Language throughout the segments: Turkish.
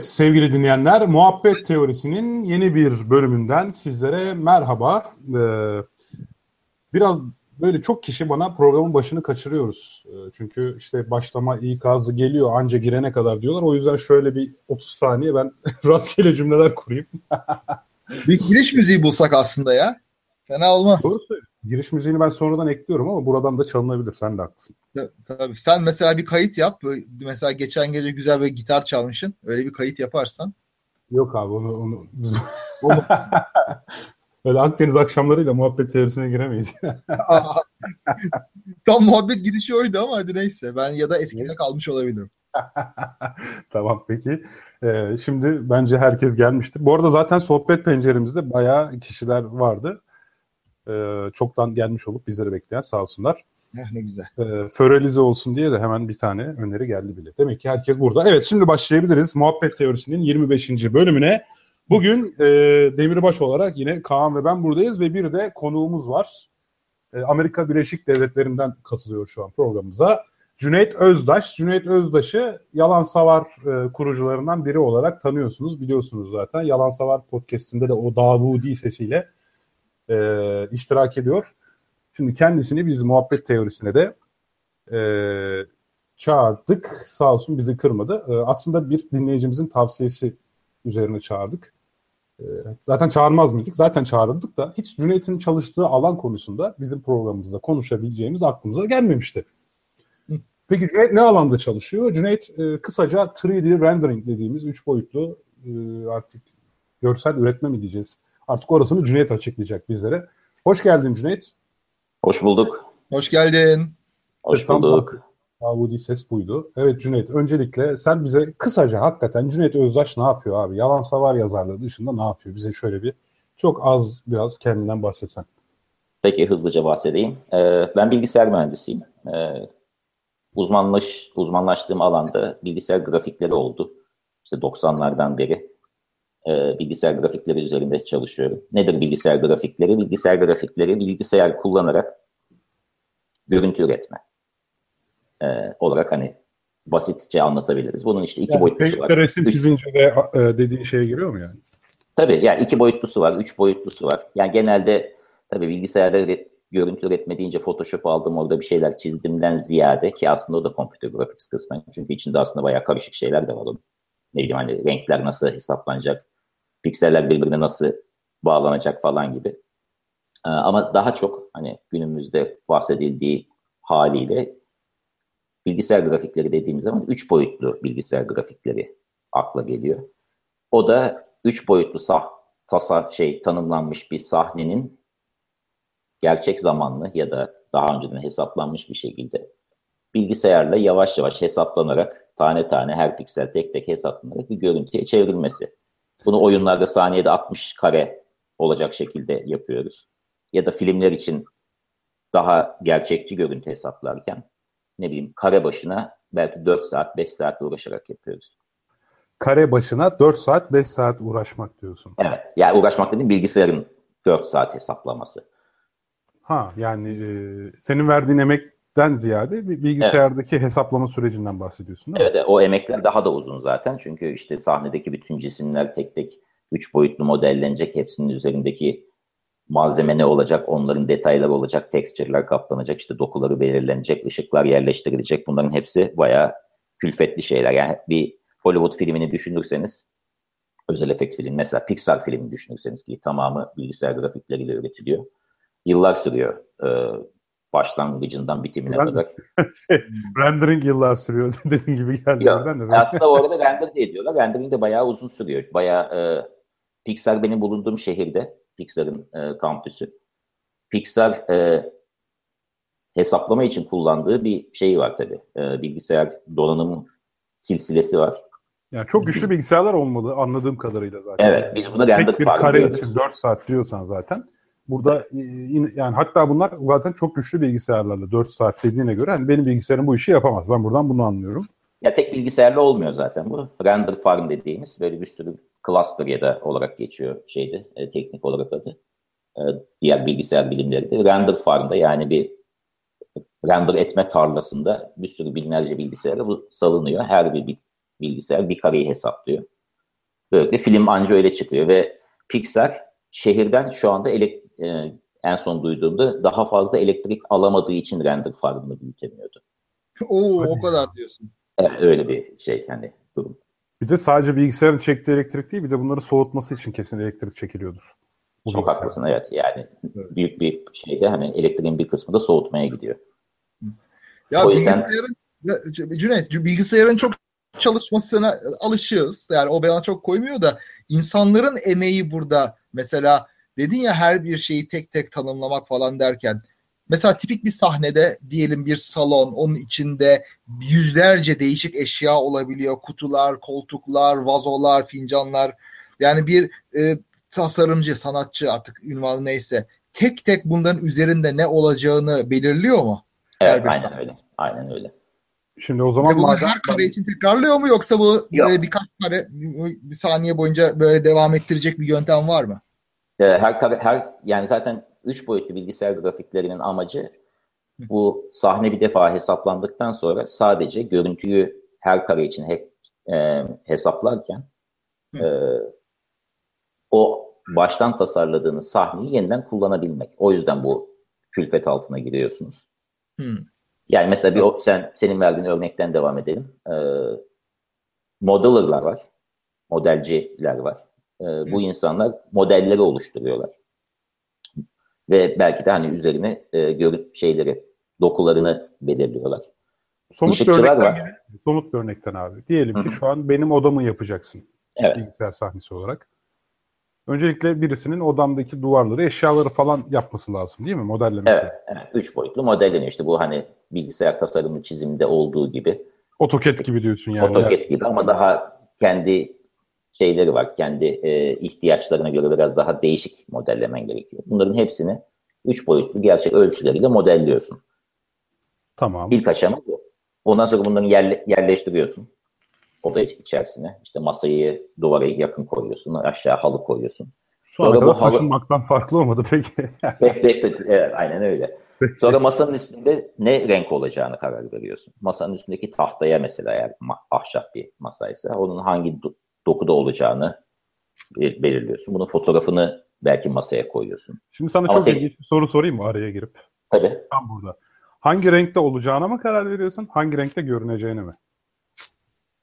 Evet sevgili dinleyenler, Muhabbet Teorisi'nin yeni bir bölümünden sizlere merhaba. Ee, biraz böyle çok kişi bana programın başını kaçırıyoruz. Ee, çünkü işte başlama ikazı geliyor anca girene kadar diyorlar. O yüzden şöyle bir 30 saniye ben rastgele cümleler kurayım. bir giriş müziği bulsak aslında ya. Fena olmaz. Doğru söylüyorsun. Giriş müziğini ben sonradan ekliyorum ama buradan da çalınabilir. Sen de haklısın. Tabii. Sen mesela bir kayıt yap. Mesela geçen gece güzel bir gitar çalmışsın. Öyle bir kayıt yaparsan. Yok abi onu... onu... Öyle Akdeniz akşamlarıyla muhabbet teorisine giremeyiz. Tam muhabbet girişi oydu ama hadi neyse. Ben ya da eskide kalmış olabilirim. tamam peki. Ee, şimdi bence herkes gelmiştir. Bu arada zaten sohbet penceremizde bayağı kişiler vardı. Ee, çoktan gelmiş olup bizleri bekleyen sağ olsunlar. Eh, ne güzel. Ee, förelize olsun diye de hemen bir tane öneri geldi bile. Demek ki herkes burada. Evet şimdi başlayabiliriz. Muhabbet Teorisi'nin 25. bölümüne. Bugün e, Demirbaş olarak yine Kaan ve ben buradayız ve bir de konuğumuz var. E, Amerika Birleşik Devletleri'nden katılıyor şu an programımıza. Cüneyt Özdaş. Cüneyt Özdaş'ı Yalan Savar e, kurucularından biri olarak tanıyorsunuz, biliyorsunuz zaten. Yalan Savar podcast'inde de o Davudi sesiyle e, iştirak ediyor. Şimdi kendisini biz muhabbet teorisine de e, çağırdık. Sağ olsun bizi kırmadı. E, aslında bir dinleyicimizin tavsiyesi üzerine çağırdık. E, zaten çağırmaz mıydık? Zaten çağırdık da hiç Cüneyt'in çalıştığı alan konusunda bizim programımızda konuşabileceğimiz aklımıza gelmemişti. Peki Cüneyt ne alanda çalışıyor? Cüneyt e, kısaca 3D rendering dediğimiz üç boyutlu e, artık görsel üretme mi diyeceğiz? Artık orasını Cüneyt açıklayacak bizlere. Hoş geldin Cüneyt. Hoş bulduk. Hoş geldin. Hoş bulduk. Davudi ses buydu. Evet Cüneyt öncelikle sen bize kısaca hakikaten Cüneyt Özdaş ne yapıyor abi? Yalan Savar yazarlığı dışında ne yapıyor? Bize şöyle bir çok az biraz kendinden bahsetsen. Peki hızlıca bahsedeyim. Ee, ben bilgisayar mühendisiyim. Ee, uzmanlaş, uzmanlaştığım alanda bilgisayar grafikleri oldu. İşte 90'lardan beri e, bilgisayar grafikleri üzerinde çalışıyorum. Nedir bilgisayar grafikleri? Bilgisayar grafikleri bilgisayar kullanarak görüntü üretme e, olarak hani basitçe anlatabiliriz. Bunun işte iki yani boyutlusu var. Resim çizince de e, dediğin şeye giriyor mu yani? Tabii yani iki boyutlusu var, üç boyutlusu var. Yani genelde tabii bilgisayarda görüntü üretme deyince Photoshop aldım orada bir şeyler çizdimden ziyade ki aslında o da computer graphics kısmı. Çünkü içinde aslında bayağı karışık şeyler de var onun. Ne bileyim hani renkler nasıl hesaplanacak, pikseller birbirine nasıl bağlanacak falan gibi. Ee, ama daha çok hani günümüzde bahsedildiği haliyle bilgisayar grafikleri dediğimiz zaman üç boyutlu bilgisayar grafikleri akla geliyor. O da üç boyutlu sah tasa şey tanımlanmış bir sahnenin gerçek zamanlı ya da daha önceden hesaplanmış bir şekilde bilgisayarla yavaş yavaş hesaplanarak tane tane her piksel tek tek hesaplanarak bir görüntüye çevrilmesi. Bunu oyunlarda saniyede 60 kare olacak şekilde yapıyoruz. Ya da filmler için daha gerçekçi görüntü hesaplarken ne bileyim kare başına belki 4 saat 5 saat uğraşarak yapıyoruz. Kare başına 4 saat 5 saat uğraşmak diyorsun. Evet. Yani uğraşmak dediğim bilgisayarın 4 saat hesaplaması. Ha yani e, senin verdiğin emekten ziyade bilgisayardaki evet. hesaplama sürecinden bahsediyorsun değil mi? Evet o emekler daha da uzun zaten. Çünkü işte sahnedeki bütün cisimler tek tek 3 boyutlu modellenecek. Hepsinin üzerindeki malzeme ne olacak, onların detayları olacak, texture'lar kaplanacak, işte dokuları belirlenecek, ışıklar yerleştirilecek. Bunların hepsi bayağı külfetli şeyler. Yani bir Hollywood filmini düşünürseniz, özel efekt film, mesela Pixar filmini düşünürseniz ki tamamı bilgisayar grafikleriyle üretiliyor. Yıllar sürüyor e, başlangıcından bitimine ben, kadar. rendering yıllar sürüyor dediğin gibi geldi. Yok, de. aslında orada render de ediyorlar. Rendering de bayağı uzun sürüyor. Bayağı e, Pixar benim bulunduğum şehirde Pixar'ın e, kampüsü. Pixar e, hesaplama için kullandığı bir şey var tabii. E, bilgisayar donanım silsilesi var. Yani çok güçlü bilgisayarlar olmalı anladığım kadarıyla zaten. Evet, biz bunu render Tek bir kare diyoruz. için 4 saat diyorsan zaten. Burada e, yani hatta bunlar zaten çok güçlü bilgisayarlarla 4 saat dediğine göre hani benim bilgisayarım bu işi yapamaz. Ben buradan bunu anlıyorum. Ya tek bilgisayarla olmuyor zaten bu. Render farm dediğimiz böyle bir sürü cluster ya da olarak geçiyor şeyde e, teknik olarak adı. E, diğer bilgisayar bilimleri de render farmda yani bir render etme tarlasında bir sürü binlerce bilgisayara bu salınıyor. Her bir bilgisayar bir kareyi hesaplıyor. Böylelikle film anca öyle çıkıyor ve Pixar şehirden şu anda elek, e, en son duyduğumda daha fazla elektrik alamadığı için render farmını büyütemiyordu. Oo o kadar diyorsun. Evet, öyle bir şey hani durum. Bir de sadece bilgisayarın çektiği elektrik değil bir de bunları soğutması için kesin elektrik çekiliyordur. Bu Çok bilgisayar. haklısın evet yani evet. büyük bir şeyde hani elektriğin bir kısmı da soğutmaya gidiyor. Ya o yüzden... bilgisayarın Cüneyt bilgisayarın çok çalışmasına alışığız. Yani o bana çok koymuyor da insanların emeği burada mesela dedin ya her bir şeyi tek tek tanımlamak falan derken mesela tipik bir sahnede diyelim bir salon onun içinde yüzlerce değişik eşya olabiliyor. Kutular, koltuklar, vazolar, fincanlar. Yani bir e, tasarımcı, sanatçı artık ünvanı neyse tek tek bunların üzerinde ne olacağını belirliyor mu? Evet, aynen sahne. öyle. Aynen öyle. Şimdi o zaman madem... her kare için tekrarlıyor mu yoksa bu e, birkaç kare bir saniye boyunca böyle devam ettirecek bir yöntem var mı? E, her her yani zaten üç boyutlu bilgisayar grafiklerinin amacı bu sahne bir defa hesaplandıktan sonra sadece görüntüyü her kare için he, e, hesaplarken e, o baştan tasarladığınız sahneyi yeniden kullanabilmek. O yüzden bu külfet altına giriyorsunuz. Hmm. Yani mesela bir o, sen senin verdiğin örnekten devam edelim. Ee, modelerlar var. Modelciler var. Ee, bu insanlar modelleri oluşturuyorlar. Ve belki de hani üzerine e, görüp şeyleri, dokularını belirliyorlar. Somut Işıkçılar bir var. Somut bir örnekten abi. Diyelim ki Hı-hı. şu an benim odamı yapacaksın. Evet. Bilgisayar sahnesi olarak. Öncelikle birisinin odamdaki duvarları, eşyaları falan yapması lazım değil mi? Modellemesi. Evet, evet. Üç boyutlu modelleniyor. İşte bu hani bilgisayar tasarımı çizimde olduğu gibi. AutoCAD gibi diyorsun yani. AutoCAD yani. gibi ama daha kendi şeyleri var. Kendi e, ihtiyaçlarına göre biraz daha değişik modellemen gerekiyor. Bunların hepsini üç boyutlu gerçek ölçüleriyle modelliyorsun. Tamam. İlk aşama bu. Ondan sonra bunları yerle, yerleştiriyorsun oda içerisine. İşte masayı duvara yakın koyuyorsun. Aşağı halı koyuyorsun. Sonra, Sonra bu halı... taşınmaktan farklı olmadı peki. pek, pek, pek, evet, aynen öyle. Sonra masanın üstünde ne renk olacağını karar veriyorsun. Masanın üstündeki tahtaya mesela eğer ahşap bir masaysa onun hangi dokuda olacağını belirliyorsun. Bunun fotoğrafını belki masaya koyuyorsun. Şimdi sana Ama çok tek... ilginç bir soru sorayım mı araya girip? Tabii. Tam burada. Hangi renkte olacağına mı karar veriyorsun? Hangi renkte görüneceğine mi?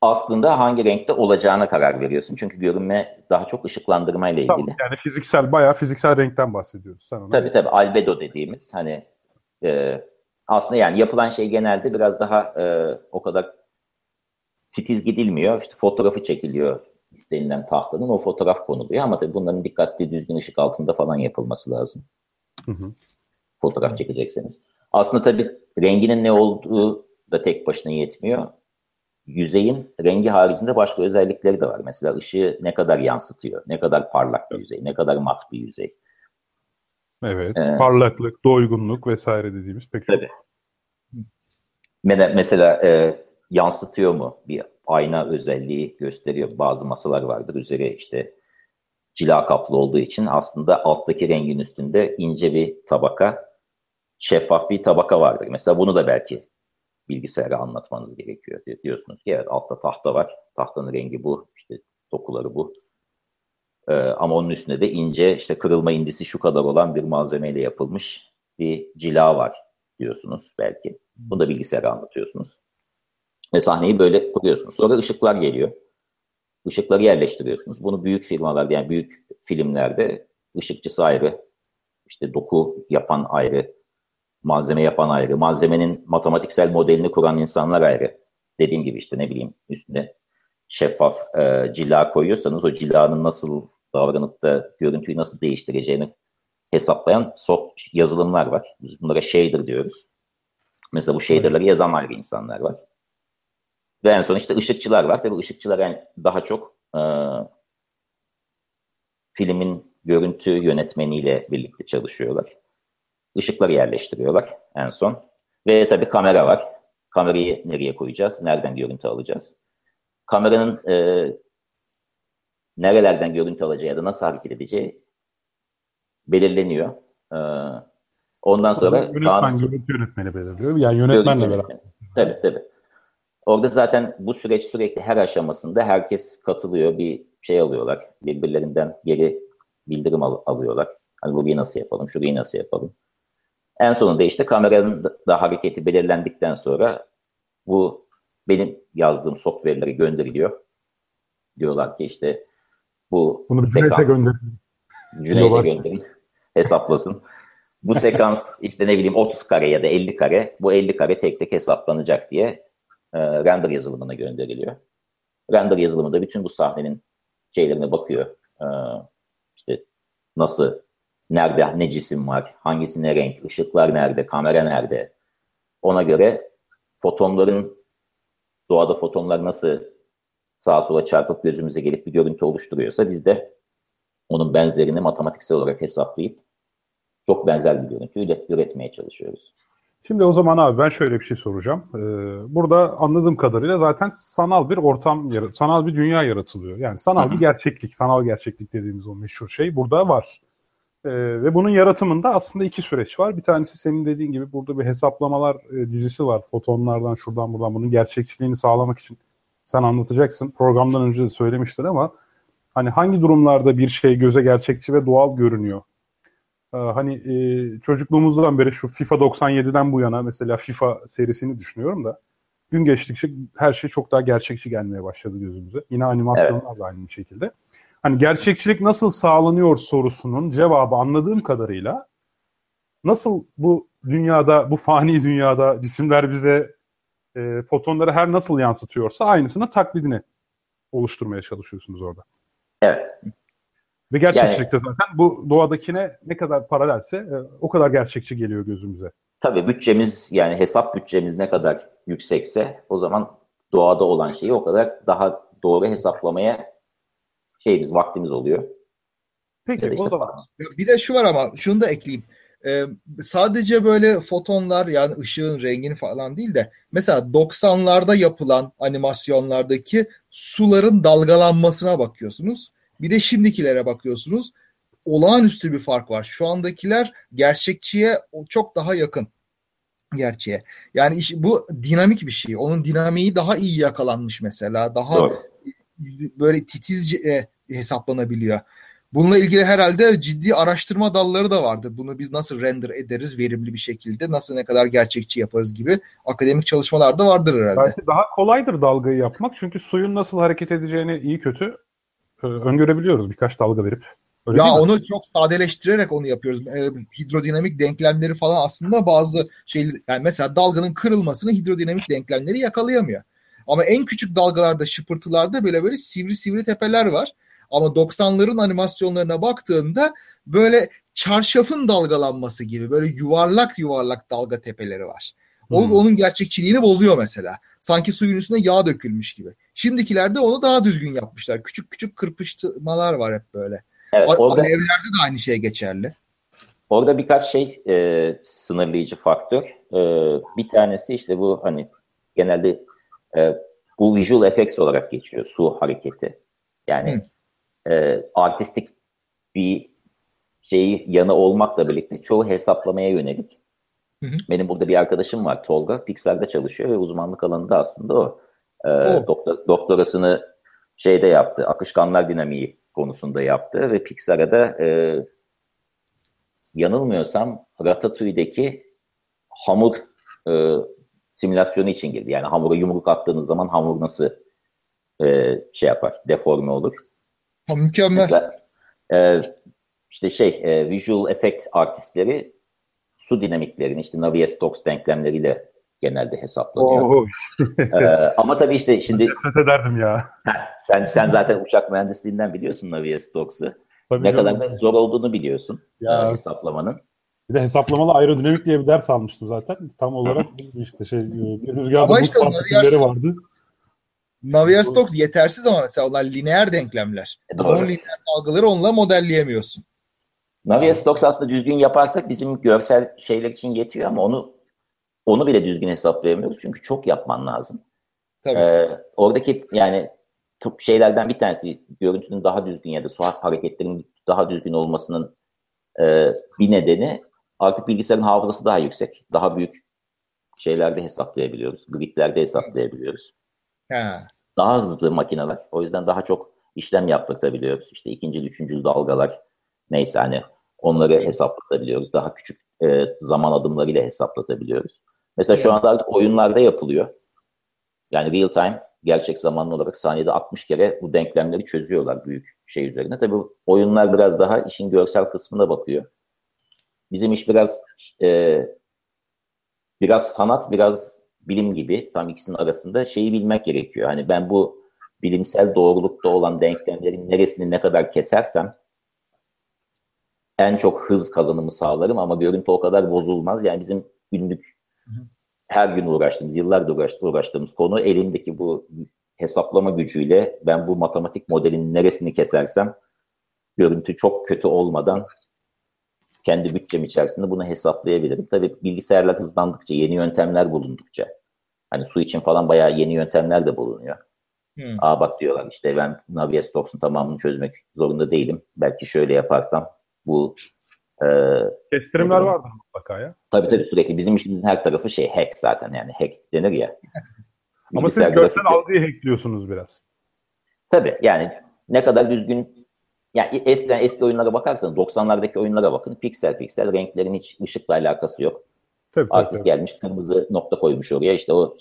aslında hangi renkte olacağına karar veriyorsun. Çünkü görünme daha çok ışıklandırma ile ilgili. Tamam, yani fiziksel, bayağı fiziksel renkten bahsediyoruz. Sen ona. Tabii tabii albedo dediğimiz hani e, aslında yani yapılan şey genelde biraz daha e, o kadar titiz gidilmiyor. İşte fotoğrafı çekiliyor istenilen tahtanın o fotoğraf konuluyor ama tabii bunların dikkatli düzgün ışık altında falan yapılması lazım. Hı hı. Fotoğraf çekecekseniz. Aslında tabii renginin ne olduğu da tek başına yetmiyor yüzeyin rengi haricinde başka özellikleri de var. Mesela ışığı ne kadar yansıtıyor, ne kadar parlak bir yüzey, ne kadar mat bir yüzey. Evet, ee, parlaklık, doygunluk vesaire dediğimiz pek çok. Tabii. Mesela e, yansıtıyor mu? Bir ayna özelliği gösteriyor. Bazı masalar vardır. Üzeri işte cila kaplı olduğu için aslında alttaki rengin üstünde ince bir tabaka, şeffaf bir tabaka vardır. Mesela bunu da belki bilgisayara anlatmanız gerekiyor. Diyorsunuz ki evet altta tahta var. Tahtanın rengi bu. işte dokuları bu. Ee, ama onun üstünde de ince işte kırılma indisi şu kadar olan bir malzemeyle yapılmış bir cila var diyorsunuz belki. Bunu da bilgisayara anlatıyorsunuz. Ve sahneyi böyle kuruyorsunuz. Sonra ışıklar geliyor. Işıkları yerleştiriyorsunuz. Bunu büyük firmalarda yani büyük filmlerde ışıkçısı ayrı, işte doku yapan ayrı, malzeme yapan ayrı, malzemenin matematiksel modelini kuran insanlar ayrı. Dediğim gibi işte ne bileyim üstüne şeffaf e, cila koyuyorsanız o cilanın nasıl davranıp da görüntüyü nasıl değiştireceğini hesaplayan soft yazılımlar var. Biz bunlara shader diyoruz. Mesela bu shader'ları yazan ayrı insanlar var. Ve en son işte ışıkçılar var. Tabii ışıkçılar yani daha çok e, filmin görüntü yönetmeniyle birlikte çalışıyorlar. Işıkları yerleştiriyorlar en son. Ve tabii kamera var. Kamerayı nereye koyacağız? Nereden görüntü alacağız? Kameranın e, nerelerden görüntü alacağı ya da nasıl hareket edeceği belirleniyor. E, ondan sonra yönetmen, Kaan, yönetmeni belirliyor. Yani yönetmenle beraber. Tabii tabii. Orada zaten bu süreç sürekli her aşamasında herkes katılıyor, bir şey alıyorlar. Birbirlerinden geri bildirim al- alıyorlar. Hani burayı nasıl yapalım, şurayı nasıl yapalım. En sonunda işte kameranın da hareketi belirlendikten sonra bu benim yazdığım software'lere gönderiliyor. Diyorlar ki işte bu Bunu bir Cüneyt'e gönderin. Cüneyt'e gönderin. Hesaplasın. Bu sekans işte ne bileyim 30 kare ya da 50 kare. Bu 50 kare tek tek hesaplanacak diye e, render yazılımına gönderiliyor. Render yazılımında bütün bu sahnenin şeylerine bakıyor. E, işte nasıl, nerede ne cisim var, hangisi ne renk, ışıklar nerede, kamera nerede. Ona göre fotonların, doğada fotonlar nasıl sağa sola çarpıp gözümüze gelip bir görüntü oluşturuyorsa biz de onun benzerini matematiksel olarak hesaplayıp çok benzer bir görüntü üretmeye çalışıyoruz. Şimdi o zaman abi ben şöyle bir şey soracağım. Ee, burada anladığım kadarıyla zaten sanal bir ortam, sanal bir dünya yaratılıyor. Yani sanal bir gerçeklik, sanal gerçeklik dediğimiz o meşhur şey burada var. Ee, ve bunun yaratımında aslında iki süreç var. Bir tanesi senin dediğin gibi burada bir hesaplamalar e, dizisi var. Fotonlardan şuradan buradan bunun gerçekçiliğini sağlamak için sen anlatacaksın. Programdan önce de söylemiştin ama hani hangi durumlarda bir şey göze gerçekçi ve doğal görünüyor? Ee, hani e, çocukluğumuzdan beri şu FIFA 97'den bu yana mesela FIFA serisini düşünüyorum da gün geçtikçe her şey çok daha gerçekçi gelmeye başladı gözümüze. Yine animasyonlar evet. da aynı şekilde. Hani gerçekçilik nasıl sağlanıyor sorusunun cevabı anladığım kadarıyla nasıl bu dünyada, bu fani dünyada cisimler bize e, fotonları her nasıl yansıtıyorsa aynısını taklidini oluşturmaya çalışıyorsunuz orada. Evet. Ve gerçekçilikte yani, zaten bu doğadakine ne kadar paralelse e, o kadar gerçekçi geliyor gözümüze. Tabii bütçemiz yani hesap bütçemiz ne kadar yüksekse o zaman doğada olan şeyi o kadar daha doğru hesaplamaya şeyimiz vaktimiz oluyor. Peki işte o zaman. Bir de şu var ama şunu da ekleyeyim. Ee, sadece böyle fotonlar yani ışığın rengini falan değil de mesela 90'larda yapılan animasyonlardaki suların dalgalanmasına bakıyorsunuz. Bir de şimdikilere bakıyorsunuz. Olağanüstü bir fark var. Şu andakiler gerçekçiye çok daha yakın gerçeğe. Yani iş, bu dinamik bir şey. Onun dinamiği daha iyi yakalanmış mesela. Daha Doğru. böyle titizce e, hesaplanabiliyor. Bununla ilgili herhalde ciddi araştırma dalları da vardır. Bunu biz nasıl render ederiz verimli bir şekilde, nasıl ne kadar gerçekçi yaparız gibi akademik çalışmalar da vardır herhalde. Belki daha kolaydır dalgayı yapmak çünkü suyun nasıl hareket edeceğini iyi kötü e, öngörebiliyoruz birkaç dalga verip. Öyle ya onu çok sadeleştirerek onu yapıyoruz. E, hidrodinamik denklemleri falan aslında bazı şey yani mesela dalganın kırılmasını hidrodinamik denklemleri yakalayamıyor. Ama en küçük dalgalarda, şıpırtılarda böyle böyle sivri sivri tepeler var. Ama 90'ların animasyonlarına baktığında böyle çarşafın dalgalanması gibi böyle yuvarlak yuvarlak dalga tepeleri var. O hmm. onun gerçekçiliğini bozuyor mesela. Sanki suyun üstüne yağ dökülmüş gibi. Şimdikilerde onu daha düzgün yapmışlar. Küçük küçük kırpıştırmalar var hep böyle. Evet, orada, Alevlerde de aynı şey geçerli. Orada birkaç şey e, sınırlayıcı faktör. E, bir tanesi işte bu hani genelde e, bu visual effects olarak geçiyor. Su hareketi. Yani hmm. e, artistik bir şeyi yanı olmakla birlikte çoğu hesaplamaya yönelik. Hı hı. Benim burada bir arkadaşım var Tolga. Pixar'da çalışıyor ve uzmanlık alanında aslında o. E, doktor, doktorasını şeyde yaptı. Akışkanlar dinamiği konusunda yaptı ve Pixar'a da e, yanılmıyorsam Ratatouille'deki hamur e, simülasyonu için girdi. Yani hamura yumruk attığınız zaman hamur nasıl e, şey yapar, deforme olur. Ha, mükemmel. Mesela, e, işte şey, e, visual effect artistleri su dinamiklerini işte Navier-Stokes denklemleriyle genelde hesaplanıyor. Oh. ee, ama tabii işte şimdi... Nefret ederdim ya. sen sen zaten uçak mühendisliğinden biliyorsun Navier-Stokes'u. ne kadar da zor olduğunu biliyorsun ya. E, hesaplamanın. Bir de hesaplamalı aerodinamik diye bir ders almıştım zaten. Tam olarak işte şey e, bir rüzgarda ama işte Navier vardı. Navier-Stokes yetersiz ama mesela onlar lineer denklemler. E, doğru. Onun lineer dalgaları onunla modelleyemiyorsun. Navier-Stokes aslında düzgün yaparsak bizim görsel şeyler için yetiyor ama onu onu bile düzgün hesaplayamıyoruz çünkü çok yapman lazım. Tabii. Ee, oradaki yani şeylerden bir tanesi görüntünün daha düzgün ya da suat hareketlerinin daha düzgün olmasının e, bir nedeni artık bilgisayarın hafızası daha yüksek. Daha büyük şeylerde hesaplayabiliyoruz. Gridlerde hesaplayabiliyoruz. He. Daha hızlı makineler. O yüzden daha çok işlem yaptırtabiliyoruz. İşte ikinci, üçüncü dalgalar neyse hani onları hesaplatabiliyoruz. Daha küçük e, zaman adımlarıyla hesaplatabiliyoruz. Mesela şu anda artık oyunlarda yapılıyor. Yani real time gerçek zamanlı olarak saniyede 60 kere bu denklemleri çözüyorlar büyük şey üzerine. Tabii oyunlar biraz daha işin görsel kısmına bakıyor. Bizim iş biraz e, biraz sanat, biraz bilim gibi tam ikisinin arasında şeyi bilmek gerekiyor. Hani ben bu bilimsel doğrulukta olan denklemlerin neresini ne kadar kesersem en çok hız kazanımı sağlarım ama görüntü o kadar bozulmaz. Yani bizim günlük her gün uğraştığımız, yıllardır uğraştığımız konu elindeki bu hesaplama gücüyle ben bu matematik modelin neresini kesersem görüntü çok kötü olmadan kendi bütçem içerisinde bunu hesaplayabilirim. Tabii bilgisayarlar hızlandıkça, yeni yöntemler bulundukça hani su için falan bayağı yeni yöntemler de bulunuyor. Hmm. Aa bak diyorlar işte ben Navier-Stokes'un tamamını çözmek zorunda değilim. Belki şöyle yaparsam bu e, Kestirimler vardır mutlaka ya. Tabii tabii sürekli. Bizim işimizin her tarafı şey hack zaten yani hack denir ya. Ama siz görsel algıyı hackliyorsunuz biraz. Tabii yani ne kadar düzgün yani eskiden eski oyunlara bakarsanız 90'lardaki oyunlara bakın. Piksel piksel renklerin hiç ışıkla alakası yok. Tabii, Artist tabii. gelmiş kırmızı nokta koymuş oraya işte o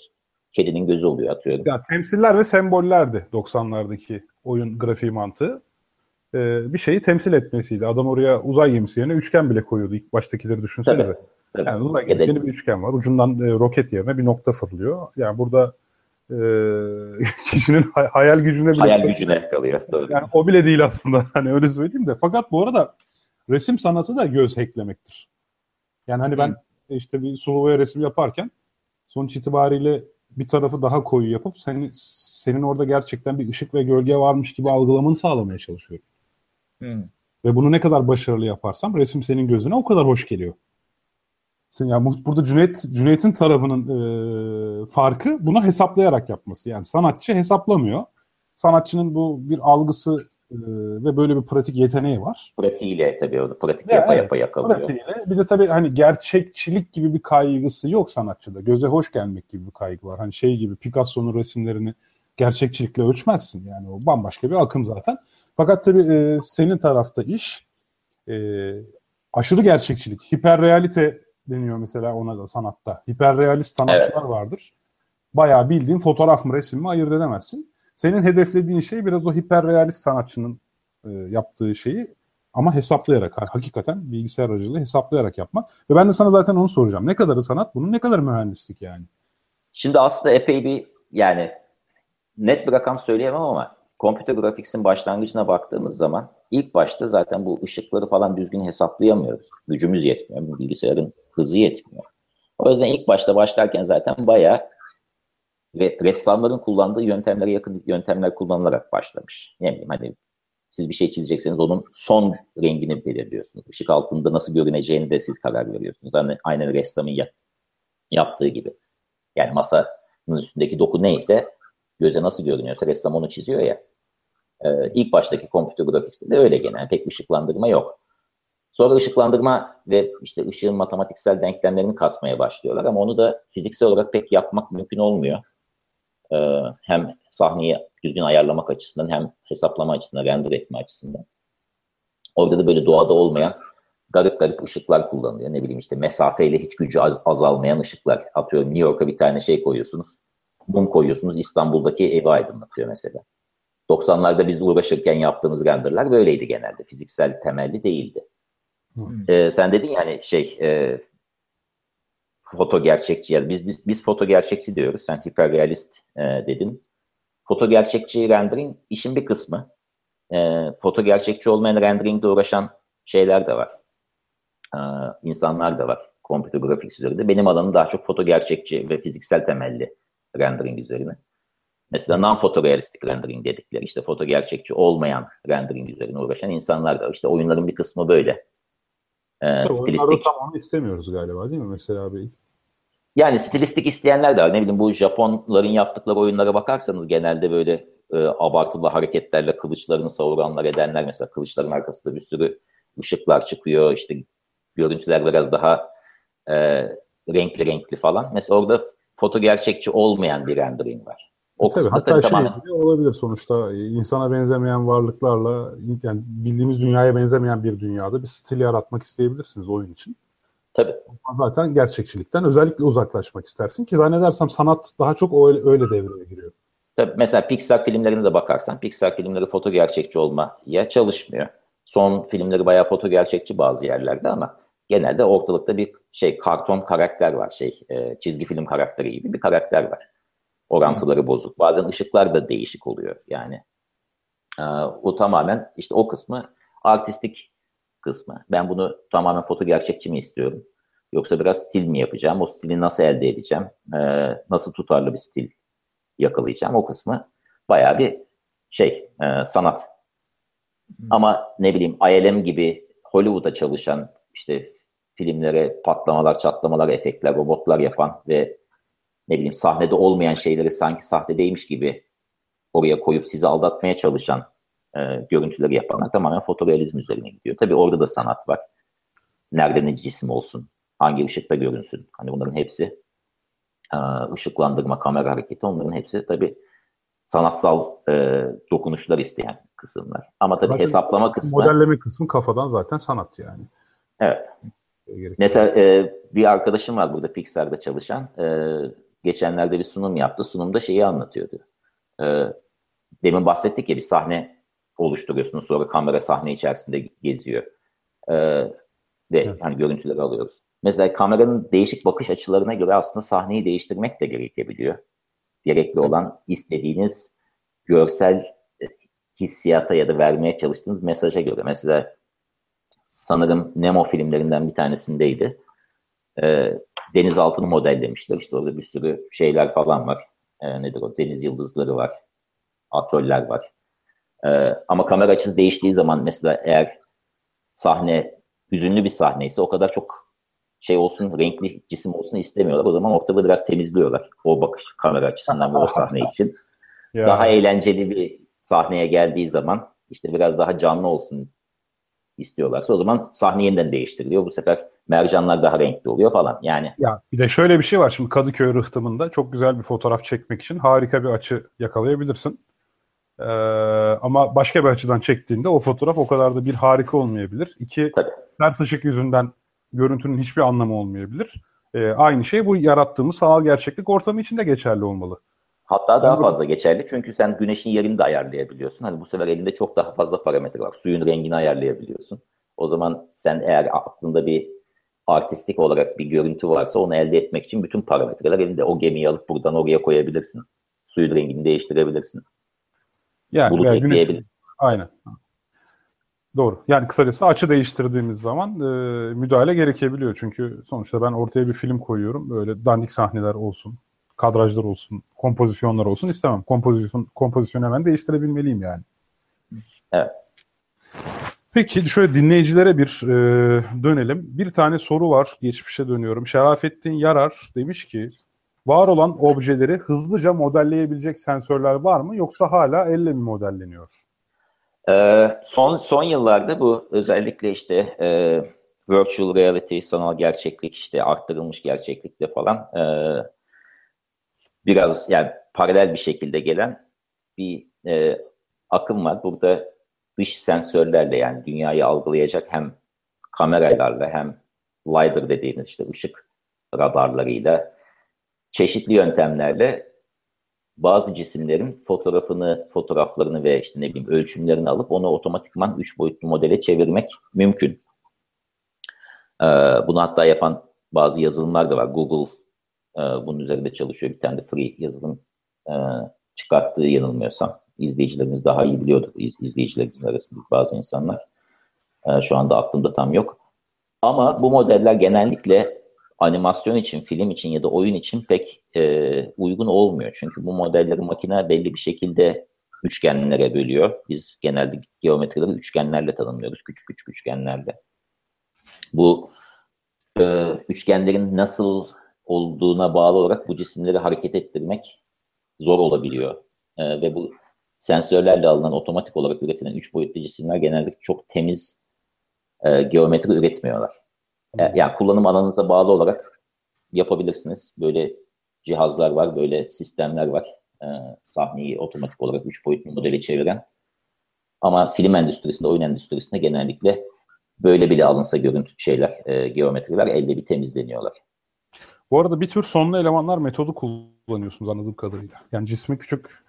kedinin gözü oluyor atıyorum. Ya, temsiller ve sembollerdi 90'lardaki oyun grafiği mantığı. Ee, bir şeyi temsil etmesiydi. Adam oraya uzay gemisi yerine üçgen bile koyuyordu. İlk baştakileri düşünsenize. Tabii, tabii. Yani uzay gemisi bir üçgen var. Ucundan e, roket yerine bir nokta fırlıyor. Yani burada e, kişinin hayal gücüne bile hayal gücüne kalıyor. Tabii. Yani o bile değil aslında. Hani öyle söyleyeyim de. Fakat bu arada resim sanatı da göz hacklemektir. Yani hani ben Hı. işte bir sulu resim yaparken sonuç itibariyle bir tarafı daha koyu yapıp senin senin orada gerçekten bir ışık ve gölge varmış gibi algılamanı sağlamaya çalışıyorum. Hmm. Ve bunu ne kadar başarılı yaparsam resim senin gözüne o kadar hoş geliyor. Yani burada Cüneyt Cüneyt'in tarafının e, farkı bunu hesaplayarak yapması. Yani sanatçı hesaplamıyor. Sanatçının bu bir algısı e, ve böyle bir pratik yeteneği var. Pratiğiyle tabii onu pratik yapa evet, yapa yakalıyor. Pratiğiyle. Bir de tabii hani gerçekçilik gibi bir kaygısı yok sanatçıda. Göze hoş gelmek gibi bir kaygı var. Hani şey gibi Picasso'nun resimlerini gerçekçilikle ölçmezsin. Yani o bambaşka bir akım zaten. Fakat tabii e, senin tarafta iş e, aşırı gerçekçilik, hiperrealite deniyor mesela ona da sanatta. Hiperrealist sanatçılar evet. vardır. Bayağı bildiğin fotoğraf mı resim mi ayırt edemezsin. Senin hedeflediğin şey biraz o hiperrealist sanatçının e, yaptığı şeyi ama hesaplayarak, hakikaten bilgisayar aracılığıyla hesaplayarak yapmak. Ve ben de sana zaten onu soracağım. Ne kadarı sanat, bunun ne kadar mühendislik yani? Şimdi aslında epey bir yani net bir rakam söyleyemem ama Computer Graphics'in başlangıcına baktığımız zaman ilk başta zaten bu ışıkları falan düzgün hesaplayamıyoruz. Gücümüz yetmiyor. Bilgisayarın hızı yetmiyor. O yüzden ilk başta başlarken zaten bayağı ve ressamların kullandığı yöntemlere yakın yöntemler kullanılarak başlamış. Ne bileyim hani siz bir şey çizecekseniz onun son rengini belirliyorsunuz. Işık altında nasıl görüneceğini de siz karar veriyorsunuz. Hani aynen ressamın yap, yaptığı gibi. Yani masanın üstündeki doku neyse göze nasıl görünüyorsa ressam onu çiziyor ya. Ee, ilk baştaki computer grafiks'te de öyle genel. Pek ışıklandırma yok. Sonra ışıklandırma ve işte ışığın matematiksel denklemlerini katmaya başlıyorlar ama onu da fiziksel olarak pek yapmak mümkün olmuyor. Ee, hem sahneyi düzgün ayarlamak açısından hem hesaplama açısından, render etme açısından. Orada da böyle doğada olmayan garip garip ışıklar kullanılıyor. Ne bileyim işte mesafeyle hiç gücü az, azalmayan ışıklar. Atıyorum New York'a bir tane şey koyuyorsunuz. Mum koyuyorsunuz İstanbul'daki evi aydınlatıyor mesela. 90'larda biz uğraşırken yaptığımız renderler böyleydi genelde. Fiziksel temelli değildi. Hmm. Ee, sen dedin yani şey e, foto gerçekçi yani biz, biz, biz foto gerçekçi diyoruz. Sen hiperrealist e, dedin. Foto gerçekçi rendering işin bir kısmı. E, foto gerçekçi olmayan renderingde uğraşan şeyler de var. E, insanlar da var. Computer graphics üzerinde. Benim alanım daha çok foto gerçekçi ve fiziksel temelli rendering üzerine. Mesela non-fotorealistik rendering dedikleri işte foto gerçekçi olmayan rendering üzerine uğraşan insanlar da işte oyunların bir kısmı böyle. Ee, stilistik. tamamını istemiyoruz galiba değil mi mesela abi? Yani stilistik isteyenler de var. Ne bileyim bu Japonların yaptıkları oyunlara bakarsanız genelde böyle e, abartılı hareketlerle kılıçlarını savuranlar edenler mesela kılıçların arkasında bir sürü ışıklar çıkıyor. İşte görüntüler biraz daha e, renkli renkli falan. Mesela orada foto gerçekçi olmayan bir rendering var. O tabii hatta tabii şey tamamen... olabilir sonuçta insana benzemeyen varlıklarla yani bildiğimiz dünyaya benzemeyen bir dünyada bir stil yaratmak isteyebilirsiniz oyun için. Tabii. Zaten gerçekçilikten özellikle uzaklaşmak istersin ki zannedersem sanat daha çok öyle, öyle devreye giriyor. Tabii mesela Pixar filmlerine de bakarsan Pixar filmleri foto gerçekçi olmaya çalışmıyor. Son filmleri bayağı foto gerçekçi bazı yerlerde ama genelde ortalıkta bir şey karton karakter var şey e, çizgi film karakteri gibi bir karakter var. Orantıları hmm. bozuk. Bazen ışıklar da değişik oluyor yani. E, o tamamen işte o kısmı artistik kısmı. Ben bunu tamamen foto gerçekçi mi istiyorum? Yoksa biraz stil mi yapacağım? O stili nasıl elde edeceğim? E, nasıl tutarlı bir stil yakalayacağım? O kısmı bayağı bir şey e, sanat. Hmm. Ama ne bileyim ILM gibi Hollywood'a çalışan işte filmlere patlamalar, çatlamalar, efektler, robotlar yapan ve ne bileyim sahnede olmayan şeyleri sanki sahtedeymiş gibi oraya koyup sizi aldatmaya çalışan e, görüntüleri yapanlar tamamen fotorealizm üzerine gidiyor. Tabii orada da sanat var. Nerede ne cisim olsun, hangi ışıkta görünsün. Hani bunların hepsi e, ışıklandırma, kamera hareketi onların hepsi tabii sanatsal e, dokunuşlar isteyen kısımlar. Ama tabii zaten hesaplama kısmı... Modelleme kısmı kafadan zaten sanat yani. Evet. Mesela e, bir arkadaşım var burada Pixar'da çalışan. E, geçenlerde bir sunum yaptı. Sunumda şeyi anlatıyordu. E, demin bahsettik ya bir sahne oluşturuyorsunuz. Sonra kamera sahne içerisinde geziyor. E, ve evet. hani görüntüleri alıyoruz. Mesela kameranın değişik bakış açılarına göre aslında sahneyi değiştirmek de gerekebiliyor. Gerekli olan istediğiniz görsel hissiyata ya da vermeye çalıştığınız mesaja göre. Mesela sanırım Nemo filmlerinden bir tanesindeydi. E, denizaltını modellemişler. İşte orada bir sürü şeyler falan var. E, nedir o? Deniz yıldızları var. Atöller var. E, ama kamera açısı değiştiği zaman mesela eğer sahne hüzünlü bir sahneyse o kadar çok şey olsun, renkli cisim olsun istemiyorlar. O zaman ortada biraz temizliyorlar. O bakış kamera açısından ve o sahne için. Ya. Daha eğlenceli bir sahneye geldiği zaman işte biraz daha canlı olsun istiyorlarsa o zaman sahne yeniden değiştiriliyor. Bu sefer mercanlar daha renkli oluyor falan. Yani ya bir de şöyle bir şey var. Şimdi Kadıköy rıhtımında çok güzel bir fotoğraf çekmek için harika bir açı yakalayabilirsin. Ee, ama başka bir açıdan çektiğinde o fotoğraf o kadar da bir harika olmayabilir. İki, Tabii. ters ışık yüzünden görüntünün hiçbir anlamı olmayabilir. Ee, aynı şey bu yarattığımız sanal gerçeklik ortamı için de geçerli olmalı. Hatta daha fazla geçerli çünkü sen güneşin yerini de ayarlayabiliyorsun. Hani bu sefer elinde çok daha fazla parametre var. Suyun rengini ayarlayabiliyorsun. O zaman sen eğer aklında bir artistik olarak bir görüntü varsa onu elde etmek için bütün parametreler elinde. O gemiyi alıp buradan oraya koyabilirsin. Suyun rengini değiştirebilirsin. Yani, Bulut yani ekleyebilirsin. Aynen. Doğru. Yani kısacası açı değiştirdiğimiz zaman e, müdahale gerekebiliyor. Çünkü sonuçta ben ortaya bir film koyuyorum. Böyle dandik sahneler olsun kadrajlar olsun, kompozisyonlar olsun istemem. Kompozisyon kompozisyonu hemen değiştirebilmeliyim yani. Evet. Peki şöyle dinleyicilere bir e, dönelim. Bir tane soru var. Geçmişe dönüyorum. Şerafettin Yarar demiş ki var olan objeleri hızlıca modelleyebilecek sensörler var mı yoksa hala elle mi modelleniyor? Ee, son son yıllarda bu özellikle işte e, virtual reality, sanal gerçeklik, işte arttırılmış gerçeklikte falan e, biraz yani paralel bir şekilde gelen bir e, akım var. Burada dış sensörlerle yani dünyayı algılayacak hem kameralarla hem LiDAR dediğimiz işte ışık radarlarıyla çeşitli yöntemlerle bazı cisimlerin fotoğrafını, fotoğraflarını ve işte ne bileyim ölçümlerini alıp onu otomatikman üç boyutlu modele çevirmek mümkün. Ee, bunu hatta yapan bazı yazılımlar da var. Google e, bunun üzerinde çalışıyor. Bir tane de free yazılım e, çıkarttığı yanılmıyorsam. izleyicilerimiz daha iyi biliyordur. İz, izleyicilerimiz arasında bazı insanlar. E, şu anda aklımda tam yok. Ama bu modeller genellikle animasyon için, film için ya da oyun için pek e, uygun olmuyor. Çünkü bu modelleri makine belli bir şekilde üçgenlere bölüyor. Biz genelde geometrileri üçgenlerle tanımlıyoruz. Küçük küçük üçgenlerle. Bu e, üçgenlerin nasıl olduğuna bağlı olarak bu cisimleri hareket ettirmek zor olabiliyor. E, ve bu sensörlerle alınan otomatik olarak üretilen üç boyutlu cisimler genellikle çok temiz e, geometri üretmiyorlar. E, yani kullanım alanınıza bağlı olarak yapabilirsiniz. Böyle cihazlar var, böyle sistemler var. E, sahneyi otomatik olarak 3 boyutlu modele çeviren. Ama film endüstrisinde, oyun endüstrisinde genellikle böyle bile alınsa görüntü şeyler, e, geometriler elde bir temizleniyorlar. Bu arada bir tür sonlu elemanlar metodu kullanıyorsunuz anladığım kadarıyla. Yani cismi küçük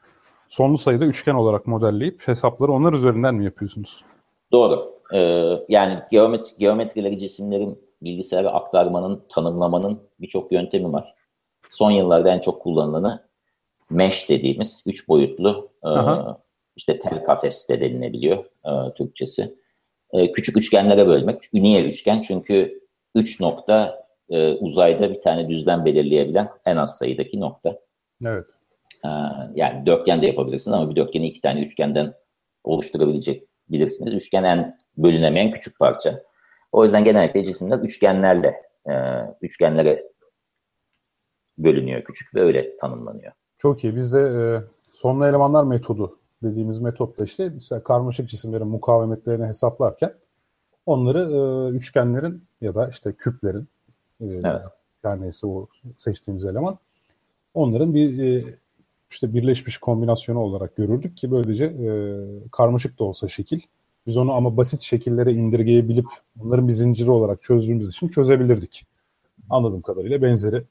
sonlu sayıda üçgen olarak modelleyip hesapları onlar üzerinden mi yapıyorsunuz? Doğru. Ee, yani geometri, geometrileri cisimlerin bilgisayara aktarmanın, tanımlamanın birçok yöntemi var. Son yıllarda en çok kullanılanı mesh dediğimiz üç boyutlu e, işte tel kafes de denilebiliyor e, Türkçesi. E, küçük üçgenlere bölmek. Niye üçgen? Çünkü üç nokta e, uzayda bir tane düzlem belirleyebilen en az sayıdaki nokta. Evet. E, yani dörtgen de yapabilirsiniz ama bir dörtgeni iki tane üçgenden oluşturabilecek bilirsiniz. Üçgen en bölünemeyen küçük parça. O yüzden genellikle cisimler üçgenlerle e, üçgenlere bölünüyor küçük ve öyle tanımlanıyor. Çok iyi. Bizde e, sonlu elemanlar metodu dediğimiz metotla işte mesela karmaşık cisimlerin mukavemetlerini hesaplarken onları e, üçgenlerin ya da işte küplerin e, evet. her neyse o seçtiğimiz eleman onların bir e, işte birleşmiş kombinasyonu olarak görürdük ki böylece e, karmaşık da olsa şekil biz onu ama basit şekillere indirgeyebilip bunların bir zinciri olarak çözdüğümüz için çözebilirdik. Anladığım kadarıyla benzeri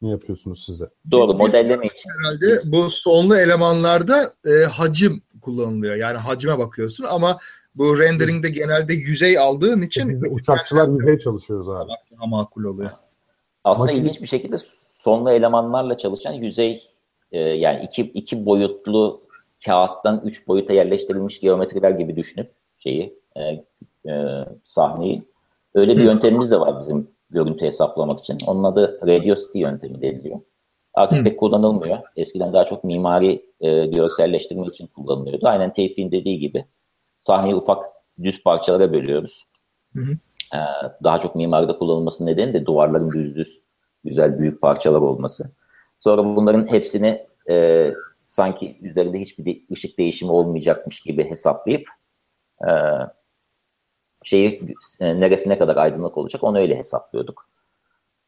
mi yapıyorsunuz size? Doğru modelleme için. Herhalde bu sonlu elemanlarda e, hacim kullanılıyor. Yani hacime bakıyorsun ama bu renderingde genelde yüzey aldığın için Biz uçakçılar yüzey çalışıyoruz abi. Daha makul oluyor. Aslında Makine... ilginç bir şekilde sonlu elemanlarla çalışan yüzey e, yani iki, iki boyutlu kağıttan üç boyuta yerleştirilmiş geometriler gibi düşünüp şeyi e, e, sahneyi öyle bir yöntemimiz de var bizim görüntü hesaplamak için. Onun adı radiosity yöntemi deniliyor. Artık Hı. pek kullanılmıyor. Eskiden daha çok mimari e, görselleştirme için kullanılıyordu. Aynen Tevfik'in dediği gibi sahneyi ufak düz parçalara bölüyoruz. Hı hı. Ee, daha çok mimaride kullanılması nedeni de duvarların düz düz güzel büyük parçalar olması. Sonra bunların hepsini e, sanki üzerinde hiçbir de, ışık değişimi olmayacakmış gibi hesaplayıp e, şeyi e, neresi ne kadar aydınlık olacak onu öyle hesaplıyorduk.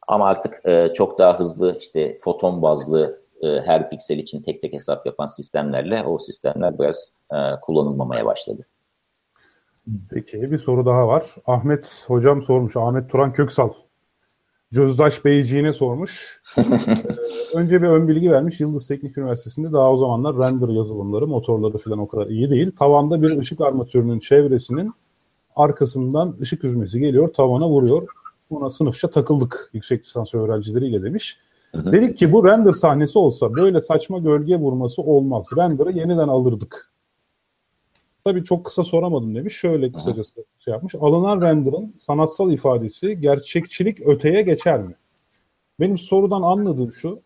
Ama artık e, çok daha hızlı işte foton bazlı e, her piksel için tek tek hesap yapan sistemlerle o sistemler biraz e, kullanılmamaya başladı. Peki bir soru daha var. Ahmet hocam sormuş. Ahmet Turan Köksal. Cözdaş Beyciğine sormuş. ee, önce bir ön bilgi vermiş. Yıldız Teknik Üniversitesi'nde daha o zamanlar render yazılımları, motorları falan o kadar iyi değil. Tavanda bir ışık armatürünün çevresinin arkasından ışık üzmesi geliyor, tavana vuruyor. Buna sınıfça takıldık yüksek lisans öğrencileriyle demiş. Dedik ki bu render sahnesi olsa böyle saçma gölge vurması olmaz. Render'ı yeniden alırdık. Tabii çok kısa soramadım demiş. Şöyle kısacası şey yapmış. Alınan render'ın sanatsal ifadesi gerçekçilik öteye geçer mi? Benim sorudan anladığım şu.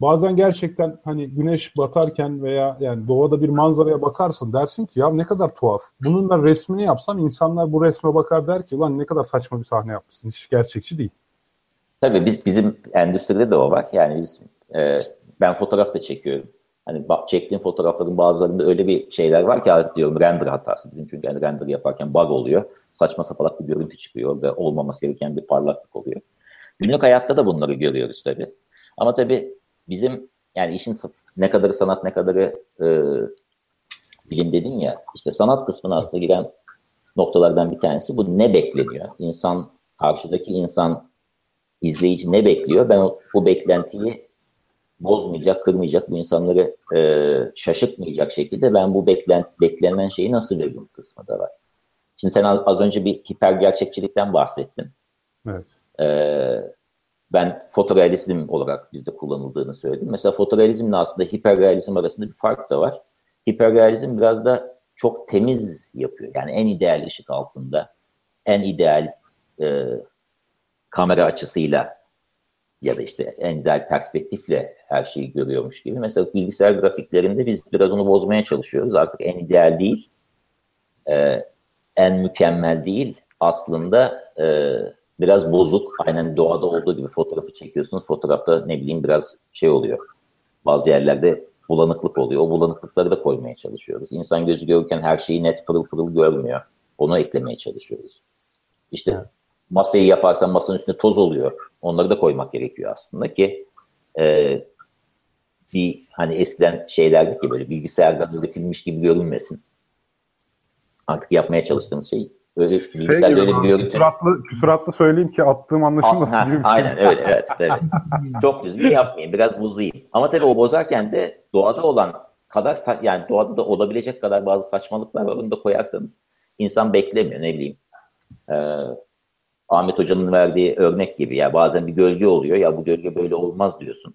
Bazen gerçekten hani güneş batarken veya yani doğada bir manzaraya bakarsın dersin ki ya ne kadar tuhaf. Bunun da resmini yapsam insanlar bu resme bakar der ki lan ne kadar saçma bir sahne yapmışsın. Hiç gerçekçi değil. Tabii biz bizim endüstride de o var. Yani biz e, ben fotoğraf da çekiyorum. Hani çektiğim fotoğrafların bazılarında öyle bir şeyler var ki diyorum render hatası. Bizim çünkü yani render yaparken bug oluyor. Saçma sapalak bir görüntü çıkıyor ve olmaması gereken bir parlaklık oluyor. Günlük hayatta da bunları görüyoruz tabii. Ama tabii bizim yani işin ne kadarı sanat ne kadarı e, bilim dedin ya işte sanat kısmına aslında giren noktalardan bir tanesi bu ne bekleniyor? İnsan karşıdaki insan izleyici ne bekliyor? Ben bu beklentiyi bozmayacak, kırmayacak, bu insanları e, şaşırtmayacak şekilde ben bu beklen, beklenen şeyi nasıl veriyorum kısmı da var. Şimdi sen az önce bir hiper gerçekçilikten bahsettin. Evet. Ee, ben fotorealizm olarak bizde kullanıldığını söyledim. Mesela fotorealizmle aslında hiperrealizm arasında bir fark da var. Hiperrealizm biraz da çok temiz yapıyor. Yani en ideal ışık altında, en ideal e, kamera açısıyla ya da işte en ideal perspektifle her şeyi görüyormuş gibi. Mesela bilgisayar grafiklerinde biz biraz onu bozmaya çalışıyoruz. Artık en ideal değil, e, en mükemmel değil. Aslında e, biraz bozuk. Aynen doğada olduğu gibi fotoğrafı çekiyorsunuz. Fotoğrafta ne bileyim biraz şey oluyor. Bazı yerlerde bulanıklık oluyor. O bulanıklıkları da koymaya çalışıyoruz. İnsan gözü görürken her şeyi net pırıl pırıl görmüyor. Onu eklemeye çalışıyoruz. İşte masayı yaparsan masanın üstünde toz oluyor. Onları da koymak gerekiyor aslında ki e, bir hani eskiden şeylerdi ki böyle bilgisayardan üretilmiş gibi görünmesin. Artık yapmaya çalıştığımız şey öyle Şey bilgisayarda gibi, öyle bir görüntü. küsuratlı, küsuratlı söyleyeyim ki attığım anlaşılmasın Ha, gibi şey. aynen öyle evet, evet. Çok düzgün yapmayayım biraz bozayım. Ama tabii o bozarken de doğada olan kadar yani doğada da olabilecek kadar bazı saçmalıklar var. Onu da koyarsanız insan beklemiyor ne bileyim. Ee, Ahmet Hoca'nın verdiği örnek gibi ya bazen bir gölge oluyor ya bu gölge böyle olmaz diyorsun.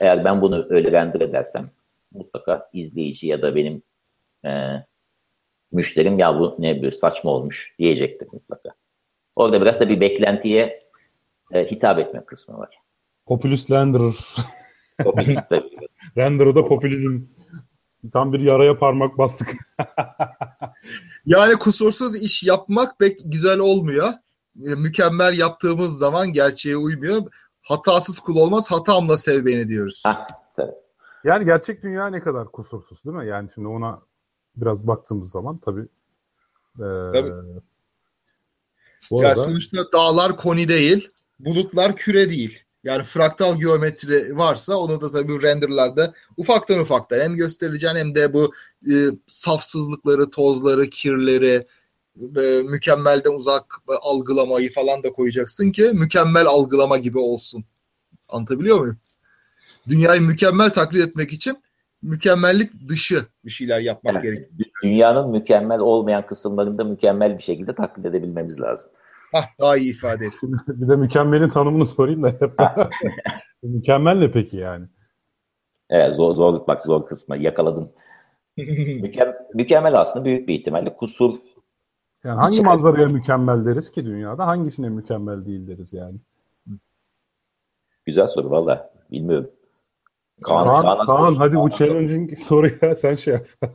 Eğer ben bunu öyle render edersem mutlaka izleyici ya da benim e, müşterim ya bu ne bir saçma olmuş diyecektir mutlaka. Orada biraz da bir beklentiye e, hitap etme kısmı var. Popülist renderer. Tabii. Renderer'da popülizm. Tam bir yaraya parmak bastık. Yani kusursuz iş yapmak pek güzel olmuyor. E, mükemmel yaptığımız zaman gerçeğe uymuyor. Hatasız kul olmaz, hatamla sev beni diyoruz. Tabii. Yani gerçek dünya ne kadar kusursuz değil mi? Yani şimdi ona biraz baktığımız zaman tabii. Ee, Tabii. Bu Yani arada sonuçta dağlar koni değil, bulutlar küre değil. Yani fraktal geometri varsa onu da tabii renderlarda ufaktan ufaktan hem göstereceksin hem de bu e, safsızlıkları, tozları, kirleri, e, mükemmelden uzak algılamayı falan da koyacaksın ki mükemmel algılama gibi olsun. Anlatabiliyor muyum? Dünyayı mükemmel taklit etmek için mükemmellik dışı bir şeyler yapmak Yani gerekiyor. dü- dünyanın mükemmel olmayan kısımlarını da mükemmel bir şekilde taklit edebilmemiz lazım. Hah, daha iyi ifade et. bir de mükemmelin tanımını sorayım da. Mükemmel ne peki yani? Evet, zor, zor, bak zor kısmı yakaladın. Mükem, mükemmel aslında büyük bir ihtimalle kusur Yani hangi Hiç- manzaraya mükemmel deriz ki dünyada? Hangisine mükemmel değil deriz yani? güzel soru valla bilmiyorum. Kaan, Kaan, sana- Kaan hadi bu challenging soruya sen şey yap.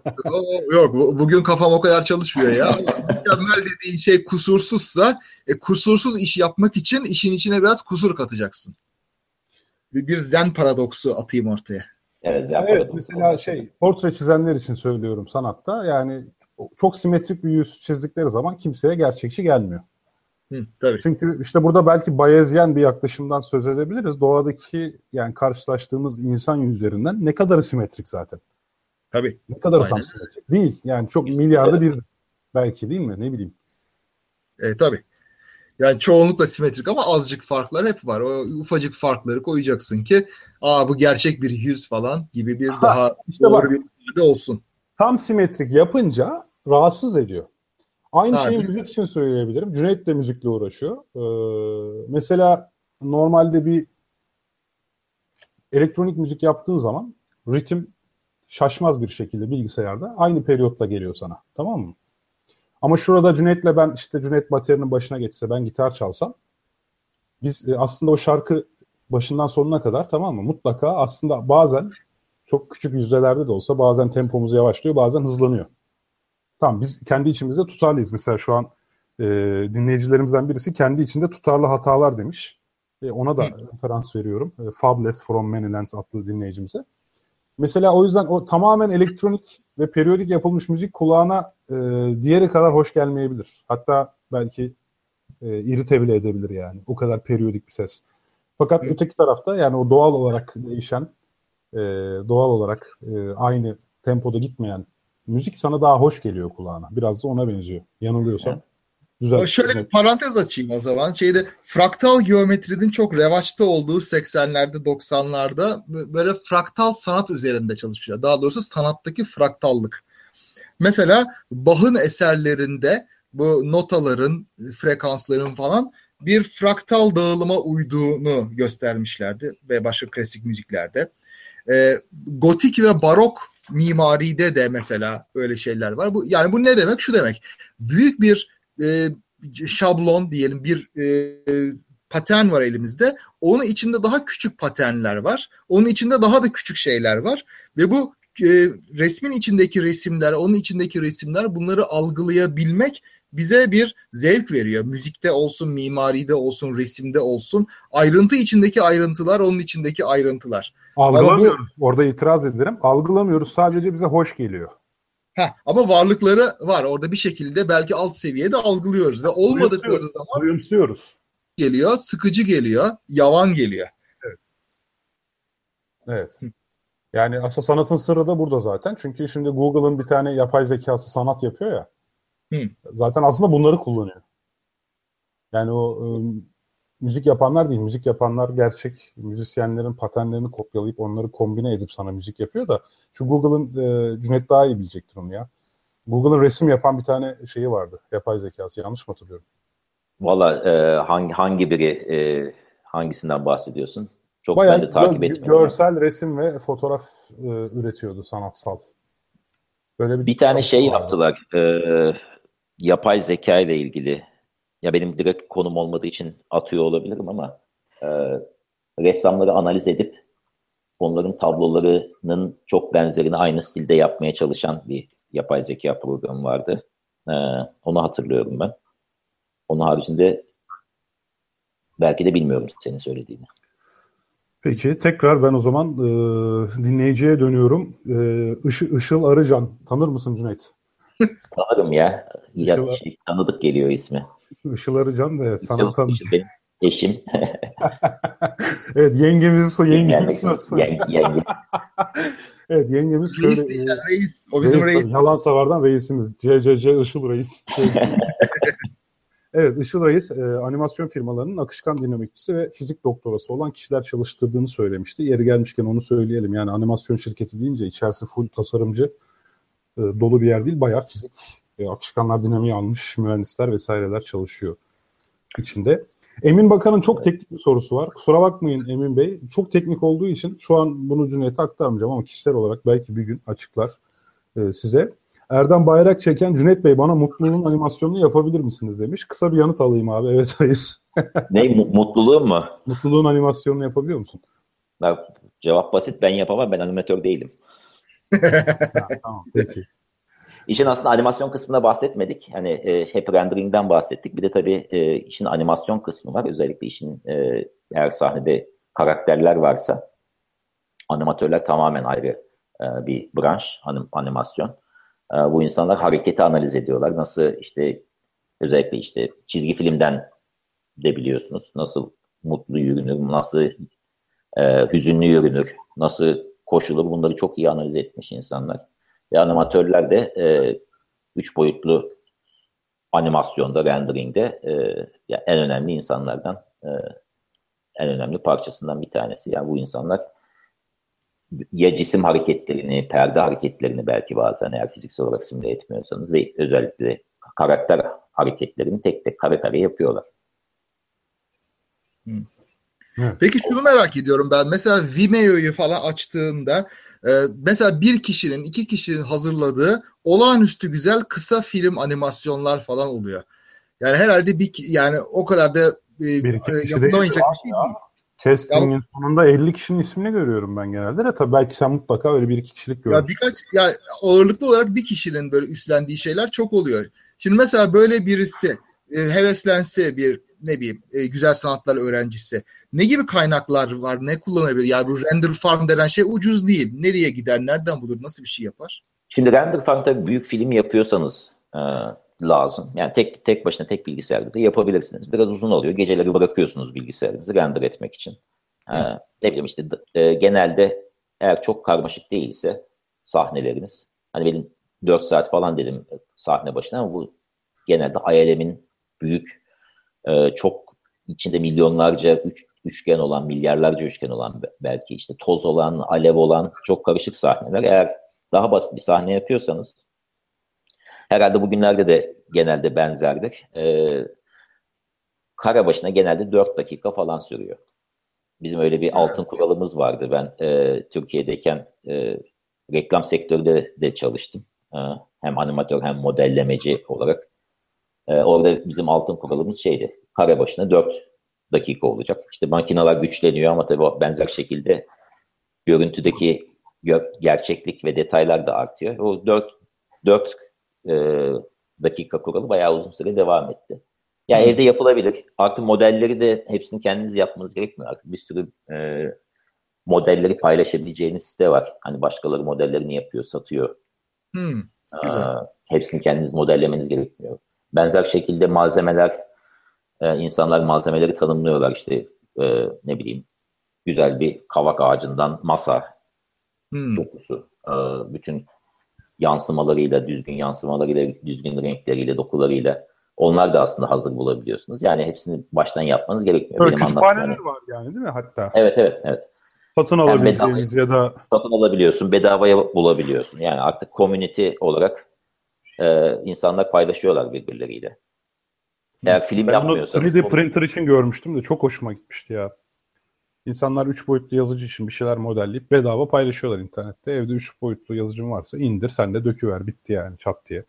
Yok bu- bugün kafam o kadar çalışmıyor ya. Mükemmel dediğin şey kusursuzsa e, kusursuz iş yapmak için işin içine biraz kusur katacaksın. Bir, bir zen paradoksu atayım ortaya. Evet, yani Evet mesela şey portre çizenler için söylüyorum sanatta yani çok simetrik bir yüz çizdikleri zaman kimseye gerçekçi gelmiyor. Hı, tabii. Çünkü işte burada belki Bayezyen bir yaklaşımdan söz edebiliriz. Doğadaki yani karşılaştığımız insan yüzlerinden ne kadar simetrik zaten. Tabii. Ne kadar Aynen. tam simetrik. Değil. Yani çok milyarda bir belki değil mi? Ne bileyim. E, tabii. Yani çoğunlukla simetrik ama azıcık farklar hep var. O ufacık farkları koyacaksın ki aa bu gerçek bir yüz falan gibi bir daha işte doğru bak. bir ifade olsun. Tam simetrik yapınca rahatsız ediyor. Aynı Ha, şeyi müzik için söyleyebilirim. Cüneyt de müzikle uğraşıyor. Ee, mesela normalde bir elektronik müzik yaptığın zaman ritim şaşmaz bir şekilde bilgisayarda aynı periyotta geliyor sana. Tamam mı? Ama şurada Cüneyt'le ben işte Cüneyt baterinin başına geçse ben gitar çalsam biz e, aslında o şarkı başından sonuna kadar tamam mı? Mutlaka aslında bazen çok küçük yüzdelerde de olsa bazen tempomuz yavaşlıyor bazen hızlanıyor. Tamam biz kendi içimizde tutarlıyız. Mesela şu an e, dinleyicilerimizden birisi kendi içinde tutarlı hatalar demiş. E, ona da referans veriyorum. E, Fabless from Manylands adlı dinleyicimize. Mesela o yüzden o tamamen elektronik ve periyodik yapılmış müzik kulağına e, diğeri kadar hoş gelmeyebilir. Hatta belki e, irite bile edebilir yani. O kadar periyodik bir ses. Fakat öteki tarafta yani o doğal olarak değişen, e, doğal olarak e, aynı tempoda gitmeyen müzik sana daha hoş geliyor kulağına. Biraz da ona benziyor. Yanılıyorsam düzelt. Şöyle bir parantez açayım o zaman. Şeyde fraktal geometrinin çok revaçta olduğu 80'lerde 90'larda böyle fraktal sanat üzerinde çalışıyor. Daha doğrusu sanattaki fraktallık. Mesela Bach'ın eserlerinde bu notaların, frekansların falan bir fraktal dağılıma uyduğunu göstermişlerdi ve başka klasik müziklerde. Ee, gotik ve barok mimaride de mesela öyle şeyler var. Bu yani bu ne demek? Şu demek. Büyük bir e, şablon diyelim bir e, patern var elimizde. Onun içinde daha küçük paternler var. Onun içinde daha da küçük şeyler var ve bu e, resmin içindeki resimler, onun içindeki resimler bunları algılayabilmek bize bir zevk veriyor. Müzikte olsun, mimaride olsun, resimde olsun. Ayrıntı içindeki ayrıntılar, onun içindeki ayrıntılar. Algılamıyoruz. Orada itiraz ederim. Algılamıyoruz. Sadece bize hoş geliyor. Heh, ama varlıkları var. Orada bir şekilde belki alt seviyede algılıyoruz ve olmadıkları zaman duyumsuyoruz. Geliyor, sıkıcı geliyor, yavan geliyor. Evet. Evet. Yani aslında sanatın sırrı da burada zaten. Çünkü şimdi Google'ın bir tane yapay zekası sanat yapıyor ya. Hı. Zaten aslında bunları kullanıyor. Yani o ıı, müzik yapanlar değil, müzik yapanlar gerçek müzisyenlerin paternlerini kopyalayıp onları kombine edip sana müzik yapıyor da şu Google'ın e, Cüneyt daha iyi bilecektir onu ya. Google'ın resim yapan bir tane şeyi vardı. Yapay zekası. Yanlış mı hatırlıyorum? Valla e, hangi hangi biri e, hangisinden bahsediyorsun? Çok Bayağı ben de takip etmedim. Görsel, resim ve fotoğraf e, üretiyordu sanatsal. Böyle bir, bir tane şey vardı. yaptılar. E, yapay zeka ile ilgili ya benim direkt konum olmadığı için atıyor olabilirim ama e, ressamları analiz edip onların tablolarının çok benzerini aynı stilde yapmaya çalışan bir yapay zeka programı vardı. E, onu hatırlıyorum ben. Onun haricinde belki de bilmiyorum senin söylediğini. Peki tekrar ben o zaman e, dinleyiciye dönüyorum. E, Işı, Işıl Arıcan tanır mısın Cüneyt? Tanırım ya. ya şey, tanıdık geliyor ismi. Işıl Arıcan da sana tanı. Benim eşim. evet yengemiz yengemiz yenge, yenge. evet yengemiz şöyle. Reis, e, reis. O bizim reis. reis. Yalan savardan reisimiz. CCC Işıl Reis. Evet, Işıl Reis e, animasyon firmalarının akışkan dinamikçisi ve fizik doktorası olan kişiler çalıştırdığını söylemişti. Yeri gelmişken onu söyleyelim. Yani animasyon şirketi deyince içerisi full tasarımcı e, dolu bir yer değil. Bayağı fizik, e, akışkanlar dinamiği almış mühendisler vesaireler çalışıyor içinde. Emin Bakan'ın çok teknik bir sorusu var. Kusura bakmayın Emin Bey. Çok teknik olduğu için şu an bunu Cüneyt'e aktarmayacağım ama kişisel olarak belki bir gün açıklar e, size. Erdem Bayrak çeken Cüneyt Bey bana mutluluğun animasyonunu yapabilir misiniz demiş. Kısa bir yanıt alayım abi. Evet hayır. ne mutluluğun mu? Mutluluğun animasyonunu yapabiliyor musun? Ya, cevap basit ben yapamam ben animatör değilim. ha, tamam peki. İşin aslında animasyon kısmına bahsetmedik. Hani e, hep rendering'den bahsettik. Bir de tabii e, işin animasyon kısmı var. Özellikle işin e, eğer sahnede karakterler varsa animatörler tamamen ayrı e, bir branş anim, animasyon. E, bu insanlar hareketi analiz ediyorlar. Nasıl işte özellikle işte çizgi filmden de biliyorsunuz. Nasıl mutlu yürünür, nasıl e, hüzünlü yürünür, nasıl koşulur bunları çok iyi analiz etmiş insanlar. Ve animatörler de e, üç boyutlu animasyonda, renderingde e, yani en önemli insanlardan e, en önemli parçasından bir tanesi. Yani bu insanlar ya cisim hareketlerini, perde hareketlerini belki bazen eğer fiziksel olarak simüle etmiyorsanız ve özellikle karakter hareketlerini tek tek kare kare yapıyorlar. Peki şunu merak ediyorum ben. Mesela Vimeo'yu falan açtığında e, mesela bir kişinin, iki kişinin hazırladığı olağanüstü güzel kısa film animasyonlar falan oluyor. Yani herhalde bir yani o kadar da e, bir e, yapımda oynayacak bir şey değil. Casting'in ya, sonunda 50 kişinin ismini görüyorum ben genelde de tabii belki sen mutlaka öyle bir iki kişilik görürsün. Ya birkaç ya ağırlıklı olarak bir kişinin böyle üstlendiği şeyler çok oluyor. Şimdi mesela böyle birisi e, heveslense bir ne bileyim e, güzel sanatlar öğrencisi ne gibi kaynaklar var ne kullanabilir? Yani bu render farm denen şey ucuz değil. Nereye gider? Nereden bulur? Nasıl bir şey yapar? Şimdi render farm tabii büyük film yapıyorsanız e, lazım. Yani tek tek başına tek bilgisayarda da yapabilirsiniz. Biraz uzun oluyor. Geceleri bırakıyorsunuz bilgisayarınızı render etmek için. Ee, ne bileyim işte e, genelde eğer çok karmaşık değilse sahneleriniz hani benim 4 saat falan dedim sahne başına ama bu genelde ILM'in büyük e, çok içinde milyonlarca üç, üçgen olan, milyarlarca üçgen olan belki işte toz olan, alev olan çok karışık sahneler. Eğer daha basit bir sahne yapıyorsanız Herhalde bugünlerde de genelde benzerdir. Ee, kare başına genelde 4 dakika falan sürüyor. Bizim öyle bir altın kuralımız vardı. Ben e, Türkiye'deyken e, reklam sektöründe de çalıştım. E, hem animatör hem modellemeci olarak. E, orada bizim altın kuralımız şeydi. Kare başına 4 dakika olacak. İşte makineler güçleniyor ama tabii benzer şekilde görüntüdeki gerçeklik ve detaylar da artıyor. O 4 4 e, dakika kuralı bayağı uzun süre devam etti. Yani hmm. evde yapılabilir. Artık modelleri de hepsini kendiniz yapmanız gerekmiyor. Artık bir sürü e, modelleri paylaşabileceğiniz site var. Hani başkaları modellerini yapıyor, satıyor. Hmm. Güzel. Ee, hepsini kendiniz modellemeniz gerekmiyor. Benzer şekilde malzemeler, e, insanlar malzemeleri tanımlıyorlar. İşte e, ne bileyim güzel bir kavak ağacından masa hmm. dokusu. E, bütün yansımalarıyla, düzgün yansımalarıyla, düzgün renkleriyle, dokularıyla onlar da aslında hazır bulabiliyorsunuz. Yani hepsini baştan yapmanız gerekmiyor. Benim kütüphaneler var yani değil mi hatta? Evet evet evet. Satın alabileceğiniz ya da satın alabiliyorsun, bedavaya bulabiliyorsun. Yani artık community olarak e, insanlar paylaşıyorlar birbirleriyle. Eğer film ben yapmıyorsanız... 3D printer için görmüştüm de çok hoşuma gitmişti ya. İnsanlar 3 boyutlu yazıcı için bir şeyler modelleyip bedava paylaşıyorlar internette. Evde 3 boyutlu yazıcım varsa indir sen de döküver bitti yani çat diye.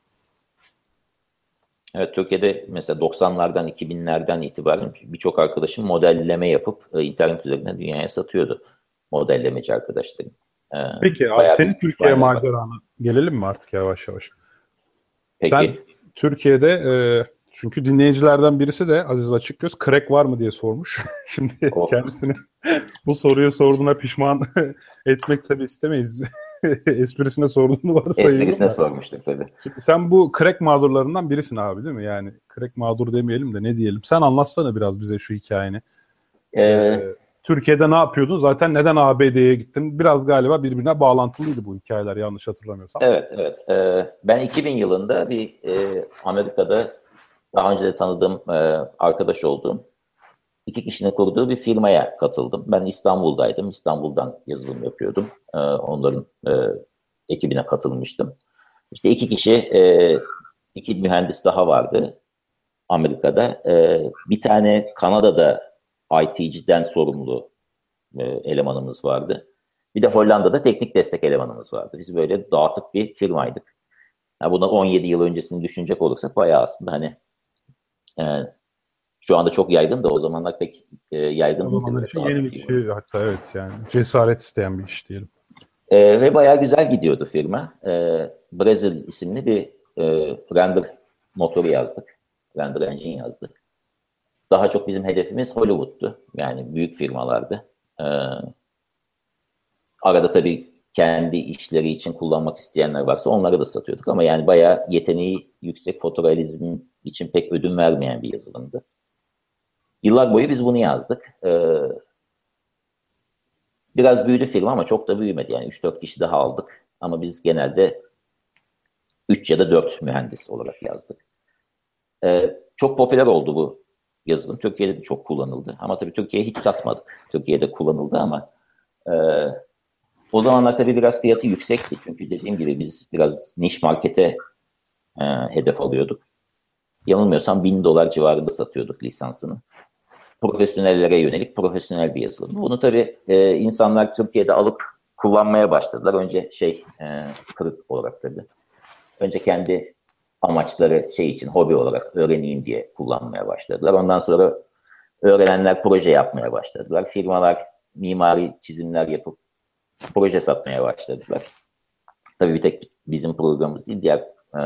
Evet Türkiye'de mesela 90'lardan 2000'lerden itibaren birçok arkadaşım modelleme yapıp e, internet üzerinden dünyaya satıyordu. Modellemeci arkadaşlarım. Ee, Peki abi senin Türkiye maceranı gelelim mi artık yavaş yavaş? Peki. Sen Türkiye'de e, çünkü dinleyicilerden birisi de Aziz Açıkgöz crack var mı diye sormuş. Şimdi oh. kendisine bu soruyu sorduğuna pişman etmek tabii istemeyiz. Esprisine sorduğunu varsayıyorum. Esprisine sormuştuk tabii. Şimdi sen bu crack mağdurlarından birisin abi değil mi? Yani crack mağdur demeyelim de ne diyelim. Sen anlatsana biraz bize şu hikayeni. Ee, ee, Türkiye'de ne yapıyordun? Zaten neden ABD'ye gittin? Biraz galiba birbirine bağlantılıydı bu hikayeler yanlış hatırlamıyorsam. Evet, evet. Ee, ben 2000 yılında bir e, Amerika'da daha önce de tanıdığım e, arkadaş olduğum iki kişinin kurduğu bir firmaya katıldım. Ben İstanbul'daydım. İstanbul'dan yazılım yapıyordum. E, onların e, ekibine katılmıştım. İşte iki kişi, e, iki mühendis daha vardı Amerika'da. E, bir tane Kanada'da IT'ciden sorumlu e, elemanımız vardı. Bir de Hollanda'da teknik destek elemanımız vardı. Biz böyle dağıtık bir firmaydık. Yani bundan 17 yıl öncesini düşünecek olursak bayağı aslında hani e, şu anda çok yaygın da o zamanlar pek e, yaygın değil. O zamanlar için yeni bir şey hatta evet yani cesaret isteyen bir iş diyelim. E, ve bayağı güzel gidiyordu firma. E, Brazil isimli bir e, render motoru yazdık. Render engine yazdık. Daha çok bizim hedefimiz Hollywood'tu. Yani büyük firmalardı. Ee, arada tabii kendi işleri için kullanmak isteyenler varsa onları da satıyorduk. Ama yani bayağı yeteneği yüksek fotorealizm için pek ödün vermeyen bir yazılımdı. Yıllar boyu biz bunu yazdık. Ee, biraz büyüdü firma ama çok da büyümedi. Yani 3-4 kişi daha aldık. Ama biz genelde 3 ya da 4 mühendis olarak yazdık. Ee, çok popüler oldu bu yazılım. Türkiye'de de çok kullanıldı. Ama tabii Türkiye'ye hiç satmadık. Türkiye'de kullanıldı ama e, o zamanlar tabii biraz fiyatı yüksekti. Çünkü dediğim gibi biz biraz niş markete e, hedef alıyorduk. Yanılmıyorsam bin dolar civarında satıyorduk lisansını. Profesyonellere yönelik profesyonel bir yazılım. Bunu tabii e, insanlar Türkiye'de alıp kullanmaya başladılar. Önce şey e, kırık olarak tabii. Önce kendi amaçları şey için hobi olarak öğreneyim diye kullanmaya başladılar. Ondan sonra öğrenenler proje yapmaya başladılar. Firmalar mimari çizimler yapıp proje satmaya başladılar. Tabii bir tek bizim programımız değil, diğer e,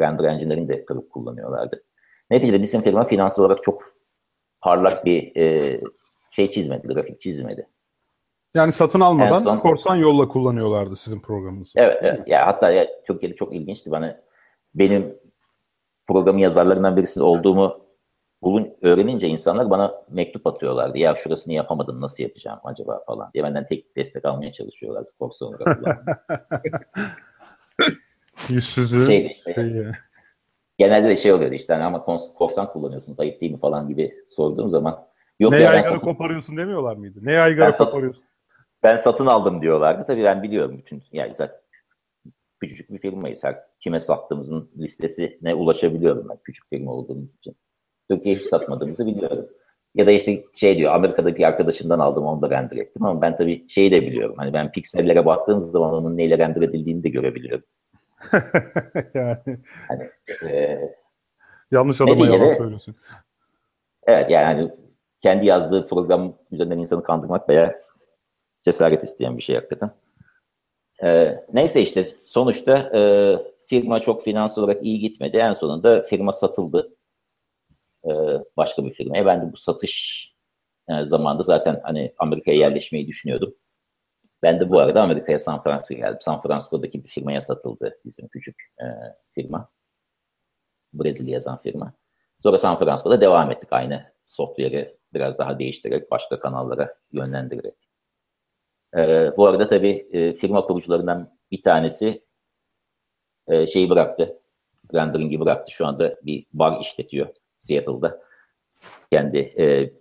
render engine'lerin de kırıp kullanıyorlardı. Neticede bizim firma finansal olarak çok parlak bir e, şey çizmedi, grafik çizmedi. Yani satın almadan son, korsan yolla kullanıyorlardı sizin programınızı. Evet, evet. Ya hatta ya, Türkiye'de çok ilginçti. Bana benim programı yazarlarından birisi olduğumu bulun öğrenince insanlar bana mektup atıyorlardı. Ya şurasını yapamadın nasıl yapacağım acaba falan diye benden tek destek almaya çalışıyorlardı korsan olarak. Yüzsüzlüğü. Şey, işte, şey Genelde de şey oluyordu işte hani ama korsan kullanıyorsunuz ayıp değil mi falan gibi sorduğum zaman yok ne ya yaygara satın... koparıyorsun demiyorlar mıydı? Ne yaygara ben koparıyorsun? ben satın aldım diyorlardı. Tabii ben biliyorum bütün yani zaten küçücük bir firmayız. Her kime sattığımızın listesine ulaşabiliyorum ben küçük firma olduğumuz için. Türkiye'ye hiç satmadığımızı biliyorum. Ya da işte şey diyor Amerika'da bir arkadaşımdan aldım onu da render ettim ama ben tabii şeyi de biliyorum. Hani ben piksellere baktığım zaman onun neyle render edildiğini de görebiliyorum. yani. Hani, e, Yanlış adama yalan söylüyorsun. Evet yani hani kendi yazdığı program üzerinden insanı kandırmak veya cesaret isteyen bir şey hakikaten. E, neyse işte sonuçta e, firma çok finansal olarak iyi gitmedi. En sonunda firma satıldı e, başka bir firmaya. Ben de bu satış e, zamanında zaten hani Amerika'ya yerleşmeyi düşünüyordum. Ben de bu arada Amerika'ya San Francisco'ya geldim. San Francisco'daki bir firmaya satıldı bizim küçük e, firma. Brezilya yazan firma. Sonra San Francisco'da devam ettik aynı software'i biraz daha değiştirerek, başka kanallara yönlendirerek. E, bu arada tabii e, firma kurucularından bir tanesi e, şeyi bıraktı. Rendering'i bıraktı. Şu anda bir bar işletiyor Seattle'da. Kendi e,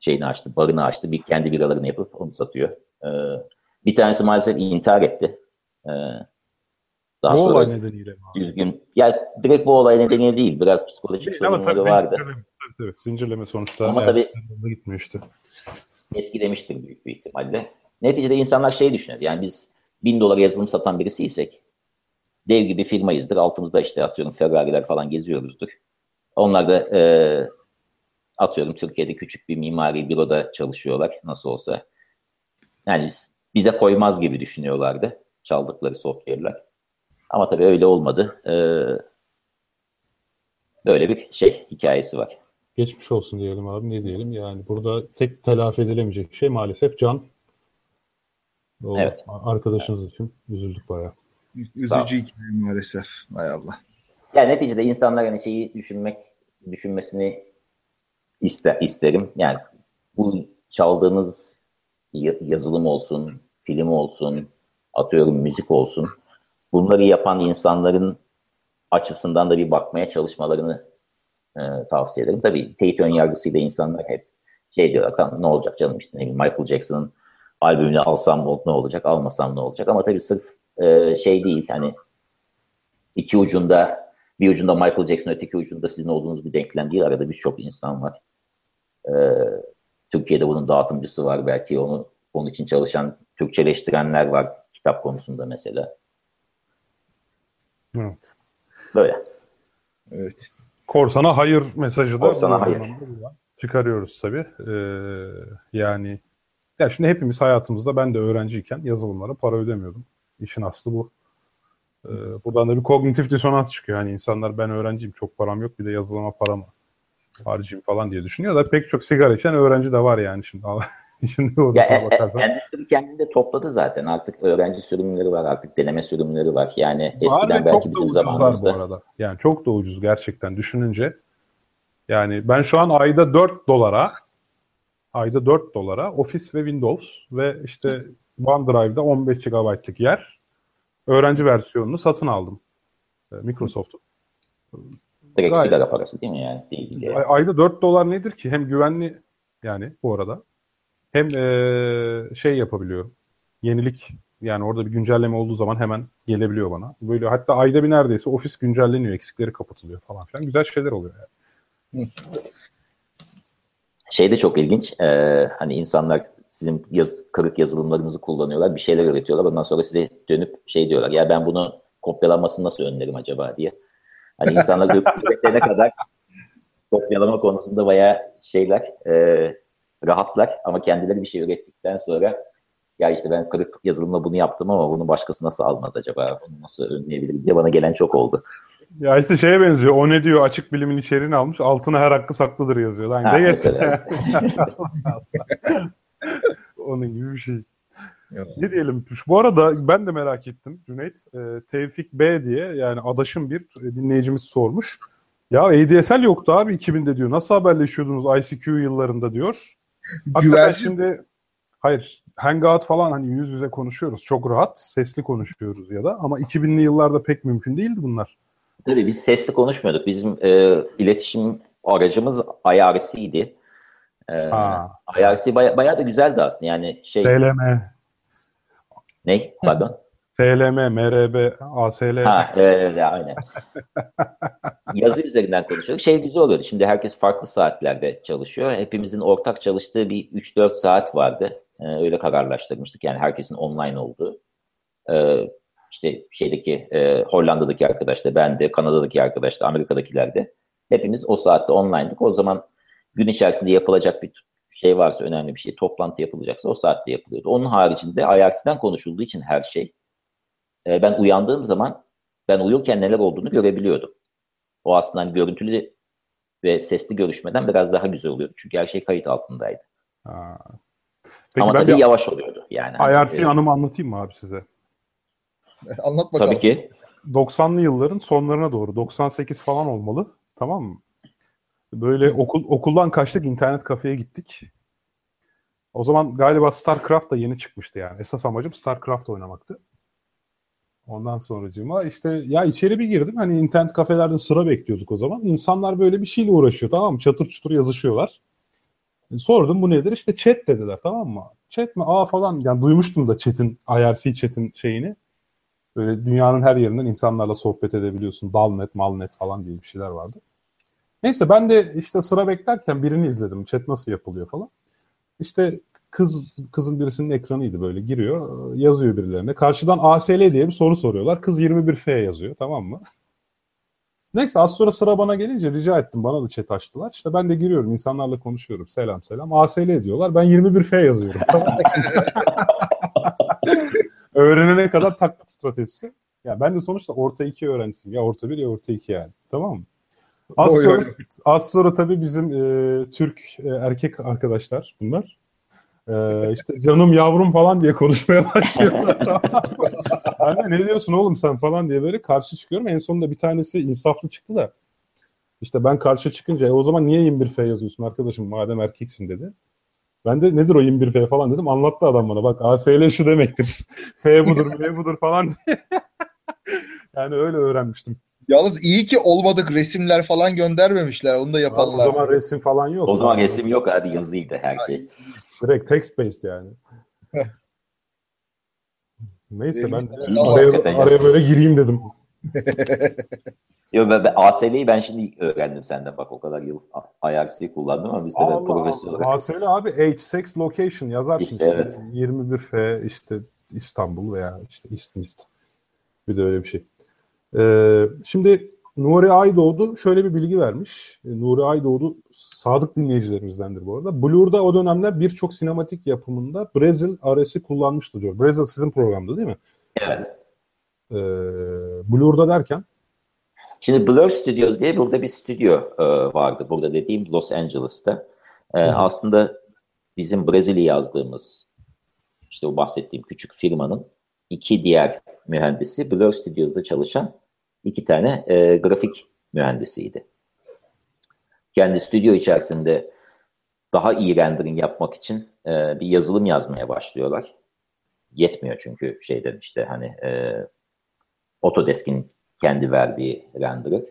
şeyini açtı, barını açtı. Bir kendi biralarını yapıp onu satıyor. E, bir tanesi maalesef intihar etti. E, daha bu sonra olay nedeniyle mi? Düzgün. Ya direkt bu olay nedeniyle değil. Biraz psikolojik değil, sorunları vardı. Zincirleme, tabii, zincirleme sonuçta. Ama tabii gitmiyor işte. etkilemiştir büyük bir ihtimalle. Neticede insanlar şey düşünüyor. Yani biz bin dolar yazılım satan birisiysek dev gibi firmayızdır. Altımızda işte atıyorum Ferrari'ler falan geziyoruzdur. Onlar da e, atıyorum Türkiye'de küçük bir mimari büroda çalışıyorlar nasıl olsa. Yani bize koymaz gibi düşünüyorlardı çaldıkları software'ler. Ama tabii öyle olmadı. Ee, böyle bir şey hikayesi var. Geçmiş olsun diyelim abi ne diyelim yani burada tek telafi edilemeyecek şey maalesef can. O evet. Arkadaşınız evet. için üzüldük bayağı. Üzücü hikaye maalesef. Hay Allah. Yani neticede insanlar hani şeyi düşünmek, düşünmesini ister, isterim. Yani bu çaldığınız yazılım olsun, film olsun, atıyorum müzik olsun. Bunları yapan insanların açısından da bir bakmaya çalışmalarını e, tavsiye ederim. Tabii teyit ön yargısıyla insanlar hep şey diyorlar ne olacak canım işte Michael Jackson'ın albümünü alsam ne olacak, almasam ne olacak. Ama tabii sırf e, şey değil hani iki ucunda bir ucunda Michael Jackson öteki ucunda sizin olduğunuz bir denklem değil. Arada birçok insan var. E, Türkiye'de bunun dağıtımcısı var. Belki onu onun için çalışan Türkçeleştirenler var kitap konusunda mesela. Evet. Böyle. Evet. Korsana hayır mesajı da Korsana hayır. çıkarıyoruz tabii. Ee, yani ya şimdi hepimiz hayatımızda ben de öğrenciyken yazılımlara para ödemiyordum. İşin aslı bu. Ee, buradan da bir kognitif disonans çıkıyor. Yani insanlar ben öğrenciyim çok param yok bir de yazılıma param harcayayım falan diye düşünüyor da pek çok sigara içen öğrenci de var yani şimdi. şimdi ya, e, e, bakarsan. Endüstri kendini topladı zaten. Artık öğrenci sürümleri var, artık deneme sürümleri var. Yani eskiden belki bizim zamanımızda. Bu arada. Yani çok da ucuz gerçekten düşününce. Yani ben şu an ayda 4 dolara ayda 4 dolara Office ve Windows ve işte OneDrive'da 15 GB'lık yer öğrenci versiyonunu satın aldım. E, Microsoft'un. Direkt Gayet. sigara parası değil mi yani? Değil yani. Ayda 4 dolar nedir ki? Hem güvenli yani bu arada hem e, şey yapabiliyorum. Yenilik yani orada bir güncelleme olduğu zaman hemen gelebiliyor bana. Böyle hatta ayda bir neredeyse ofis güncelleniyor, eksikleri kapatılıyor falan filan. Güzel şeyler oluyor yani. Şey de çok ilginç. E, hani insanlar sizin yaz, kırık yazılımlarınızı kullanıyorlar, bir şeyler üretiyorlar. Ondan sonra size dönüp şey diyorlar. Ya ben bunu kopyalanmasını nasıl önlerim acaba diye. Hani insanlar üretene kadar kopyalama konusunda bayağı şeyler e, rahatlar ama kendileri bir şey ürettikten sonra ya işte ben kırık yazılımla bunu yaptım ama bunu başkası nasıl almaz acaba? Bunu nasıl önleyebilir diye bana gelen çok oldu. Ya işte şeye benziyor. O ne diyor? Açık bilimin içeriğini almış. Altına her hakkı saklıdır yazıyor. Lan ha, de Onun gibi bir şey. Evet. Ne diyelim? Bu arada ben de merak ettim Cüneyt. E, Tevfik B diye yani adaşım bir dinleyicimiz sormuş. Ya ADSL yoktu abi 2000'de diyor. Nasıl haberleşiyordunuz ICQ yıllarında diyor. Güvercin. şimdi hayır Hangout falan hani yüz yüze konuşuyoruz. Çok rahat sesli konuşuyoruz ya da ama 2000'li yıllarda pek mümkün değildi bunlar. Tabii biz sesli konuşmuyorduk. Bizim e, iletişim aracımız IRC'ydi. E, IRC baya, bayağı da güzeldi aslında. Yani şey SLM. Ne? Pardon. SLM, MRB, ASL. Ha, evet, evet aynen. Yazı üzerinden konuşuyoruz. Şey güzel oluyordu. Şimdi herkes farklı saatlerde çalışıyor. Hepimizin ortak çalıştığı bir 3-4 saat vardı. Ee, öyle kararlaştırmıştık. Yani herkesin online olduğu. Ee, işte şeydeki e, Hollanda'daki arkadaş da ben de, Kanada'daki arkadaş da, Amerika'dakiler de. Hepimiz o saatte online'dık. O zaman gün içerisinde yapılacak bir şey varsa önemli bir şey, toplantı yapılacaksa o saatte yapılıyordu. Onun haricinde IRC'den konuşulduğu için her şey e, ben uyandığım zaman ben uyurken neler olduğunu görebiliyordum. O aslında hani görüntülü ve sesli görüşmeden biraz daha güzel oluyordu. Çünkü her şey kayıt altındaydı. Ha. Peki Ama tabii yavaş oluyordu. Yani IRC hani, anımı anlatayım mı abi size? Anlat bakalım. Tabii ki. 90'lı yılların sonlarına doğru 98 falan olmalı. Tamam mı? Böyle okul okuldan kaçtık internet kafeye gittik. O zaman galiba StarCraft da yeni çıkmıştı yani. Esas amacım StarCraft oynamaktı. Ondan sonracığıma işte ya içeri bir girdim. Hani internet kafelerde sıra bekliyorduk o zaman. İnsanlar böyle bir şeyle uğraşıyor tamam mı? Çatır çutur yazışıyorlar. E, sordum bu nedir? İşte chat dediler tamam mı? Chat mi? Aa falan. Yani duymuştum da chat'in, IRC chat'in şeyini. Böyle dünyanın her yerinden insanlarla sohbet edebiliyorsun. Dalnet, malnet falan diye bir şeyler vardı. Neyse ben de işte sıra beklerken birini izledim. Chat nasıl yapılıyor falan. İşte kız kızın birisinin ekranıydı böyle giriyor yazıyor birilerine. Karşıdan ASL diye bir soru soruyorlar. Kız 21F yazıyor tamam mı? Neyse az sonra sıra bana gelince rica ettim. Bana da chat açtılar. İşte ben de giriyorum. insanlarla konuşuyorum. Selam selam. ASL diyorlar. Ben 21F yazıyorum. Öğrenene kadar taklit stratejisi. Ya ben de sonuçta orta 2 öğrencisiyim. Ya orta 1 ya orta 2 yani. Tamam mı? Az sonra, az sonra tabii bizim e, Türk e, erkek arkadaşlar bunlar. E, işte canım yavrum falan diye konuşmaya başlıyorlar. Anne ne diyorsun oğlum sen falan diye böyle karşı çıkıyorum. En sonunda bir tanesi insaflı çıktı da. İşte ben karşı çıkınca e, o zaman niye 21F yazıyorsun arkadaşım madem erkeksin dedi. Ben de nedir o 21F falan dedim. Anlattı adam bana. Bak ASL şu demektir. F budur, M budur falan diye. yani öyle öğrenmiştim. Yalnız iyi ki olmadık resimler falan göndermemişler. Onu da yapanlar. o zaman resim falan yok. O zaman resim yok abi yazıydı her şey. Direkt text based yani. Neyse ben araya, araya böyle gireyim dedim. Yo, ben, ben, ASL'yi ben şimdi öğrendim senden bak o kadar yıl IRC kullandım ama biz de Allah, profesör olarak. ASL abi age, sex, location yazarsın işte. işte. Evet. 21F işte İstanbul veya işte İstmist. Bir de öyle bir şey. Ee, şimdi Nuri Aydoğdu şöyle bir bilgi vermiş. E, Nuri Aydoğdu sadık dinleyicilerimizdendir bu arada. Blur'da o dönemler birçok sinematik yapımında Brezil aresi kullanmıştı diyor. Brezil sizin programda değil mi? Evet. Ee, Blur'da derken? Şimdi Blur Studios diye burada bir stüdyo e, vardı. Burada dediğim Los Angeles'ta. E, aslında bizim Brezilya yazdığımız işte o bahsettiğim küçük firmanın iki diğer mühendisi Blur Studios'da çalışan iki tane e, grafik mühendisiydi. Kendi stüdyo içerisinde daha iyi rendering yapmak için e, bir yazılım yazmaya başlıyorlar. Yetmiyor çünkü şeyden işte hani e, Autodesk'in kendi verdiği renderer.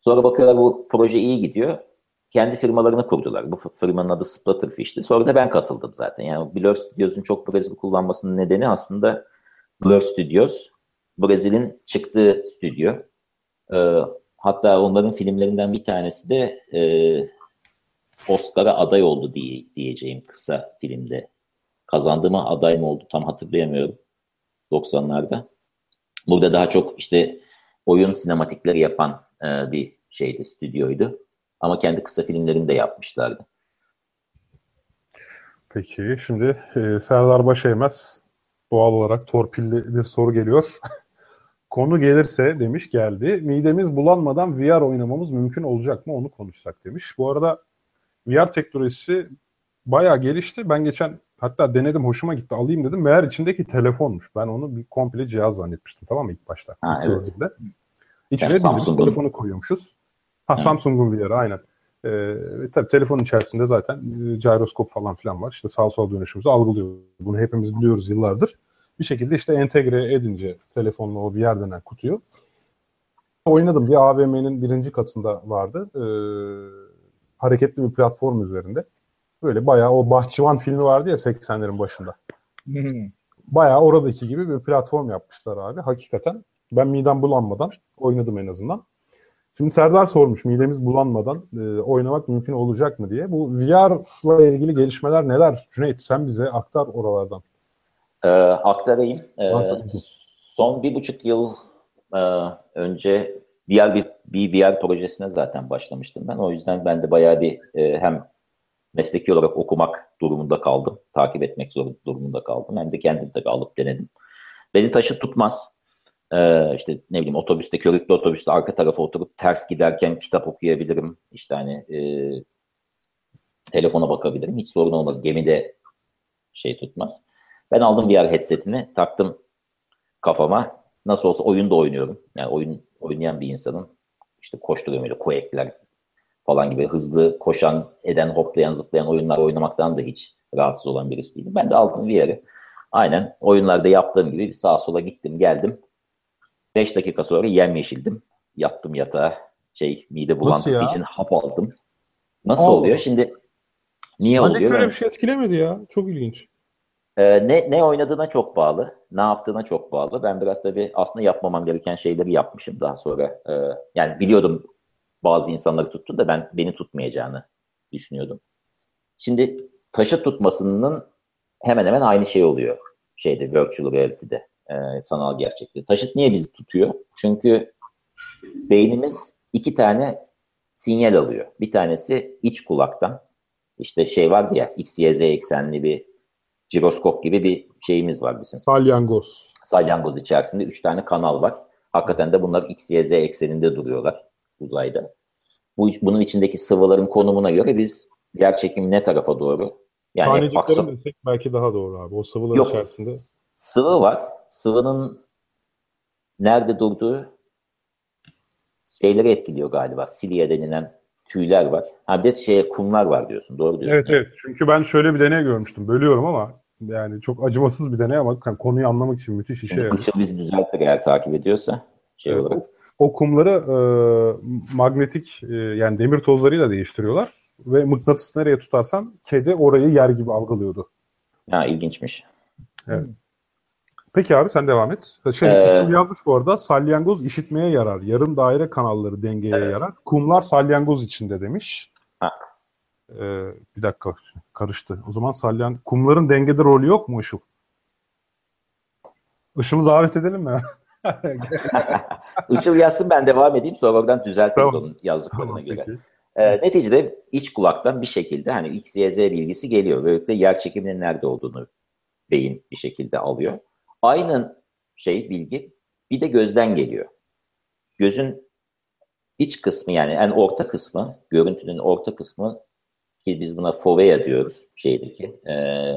Sonra bakıyorlar bu proje iyi gidiyor. Kendi firmalarını kurdular. Bu firmanın adı Splatterfish'ti. Sonra da ben katıldım zaten. Yani Blur Studios'un çok Brazil kullanmasının nedeni aslında Blur Studios Brazil'in çıktığı stüdyo. E, hatta onların filmlerinden bir tanesi de e, Oscar'a aday oldu diye, diyeceğim kısa filmde. Kazandığıma aday mı oldu tam hatırlayamıyorum. 90'larda. Burada daha çok işte oyun sinematikleri yapan e, bir şeydi, stüdyoydu. Ama kendi kısa filmlerini de yapmışlardı. Peki şimdi e, Serdar Başeymez doğal olarak torpilli bir soru geliyor. Konu gelirse demiş geldi. Midemiz bulanmadan VR oynamamız mümkün olacak mı onu konuşsak demiş. Bu arada VR teknolojisi bayağı gelişti. Ben geçen hatta denedim hoşuma gitti alayım dedim. Meğer içindeki telefonmuş. Ben onu bir komple cihaz zannetmiştim tamam mı ilk başta. Ha, ilk evet. Gördüğümde. İçine yani telefonu koyuyormuşuz. Ha, Samsung'un VR aynen. Ee, tabii telefonun içerisinde zaten e, gyroskop falan filan var. İşte sağ sol dönüşümüzü algılıyor. Bunu hepimiz biliyoruz yıllardır bir şekilde işte entegre edince telefonla o VR denen kutuyu oynadım. Bir AVM'nin birinci katında vardı. Ee, hareketli bir platform üzerinde. Böyle bayağı o Bahçıvan filmi vardı ya 80'lerin başında. bayağı oradaki gibi bir platform yapmışlar abi. Hakikaten ben midem bulanmadan oynadım en azından. Şimdi Serdar sormuş midemiz bulanmadan e, oynamak mümkün olacak mı diye. Bu VR'la ilgili gelişmeler neler? Cüneyt sen bize aktar oralardan. E, aktarayım. E, son bir buçuk yıl e, önce diğer bir, bir VR projesine zaten başlamıştım ben. O yüzden ben de bayağı bir e, hem mesleki olarak okumak durumunda kaldım. Takip etmek durumunda kaldım. Hem de kendim tabii alıp denedim. Beni taşı tutmaz. Ee, işte ne bileyim otobüste, körüklü otobüste arka tarafa oturup ters giderken kitap okuyabilirim. İşte hani e, telefona bakabilirim. Hiç sorun olmaz. Gemide şey tutmaz. Ben aldım VR headsetini taktım kafama. Nasıl olsa oyun da oynuyorum. Yani oyun oynayan bir insanın işte koşturuyorum öyle Quake'ler falan gibi hızlı koşan, eden, hoplayan, zıplayan oyunlar oynamaktan da hiç rahatsız olan birisi değilim. Ben de aldım VR'ı. Aynen oyunlarda yaptığım gibi sağa sola gittim geldim. 5 dakika sonra yemyeşildim. Yattım yatağa. Şey mide bulantısı için hap aldım. Nasıl Allah. oluyor? Şimdi niye Anne oluyor? şöyle bir şey etkilemedi ya. Çok ilginç. Ee, ne, ne oynadığına çok bağlı. Ne yaptığına çok bağlı. Ben biraz tabii aslında yapmamam gereken şeyleri yapmışım daha sonra. E, yani biliyordum bazı insanları tuttu da ben beni tutmayacağını düşünüyordum. Şimdi taşı tutmasının hemen hemen aynı şey oluyor şeyde virtual reality'de e, sanal gerçekte. Taşıt niye bizi tutuyor? Çünkü beynimiz iki tane sinyal alıyor. Bir tanesi iç kulaktan. İşte şey vardı ya X, Y, Z eksenli bir jiroskop gibi bir şeyimiz var bizim. Salyangoz. Salyangoz içerisinde üç tane kanal var. Hakikaten de bunlar X, Y, Z ekseninde duruyorlar uzayda. Bu, bunun içindeki sıvıların konumuna göre biz yer çekimi ne tarafa doğru? Yani Taneciklerin desek belki daha doğru abi. O sıvıların Yok, içerisinde. Sıvı var. Sıvının nerede durduğu şeyleri etkiliyor galiba. Silya denilen tüyler var. Ha bir de şeye kumlar var diyorsun. Doğru diyorsun. Evet evet. Çünkü ben şöyle bir deney görmüştüm. Bölüyorum ama yani çok acımasız bir deney ama konuyu anlamak için müthiş işe yarıyor. Kıçıl bizi düzeltir eğer takip ediyorsa. Şey evet, olarak. O, o kumları e, magnetik e, yani demir tozlarıyla değiştiriyorlar ve mıknatıs nereye tutarsan kedi orayı yer gibi algılıyordu. Ha ilginçmiş. Evet. Peki abi sen devam et. Şey, ee, yazmış bu arada salyangoz işitmeye yarar. Yarım daire kanalları dengeye evet. yarar. Kumlar salyangoz içinde demiş. Ha. Ee, bir dakika karıştı. O zaman salyan kumların dengede rolü yok mu Işıl? Işıl'ı davet edelim mi? Işıl yazsın ben devam edeyim sonra oradan düzeltiriz tamam. onun yazdıklarına tamam, göre. Peki. E, neticede iç kulaktan bir şekilde hani X, Y, Z bilgisi geliyor. Böylelikle yer çekiminin nerede olduğunu beyin bir şekilde alıyor. Aynı şey bilgi bir de gözden geliyor. Gözün iç kısmı yani en orta kısmı, görüntünün orta kısmı ki biz buna fovea diyoruz şeydeki, e,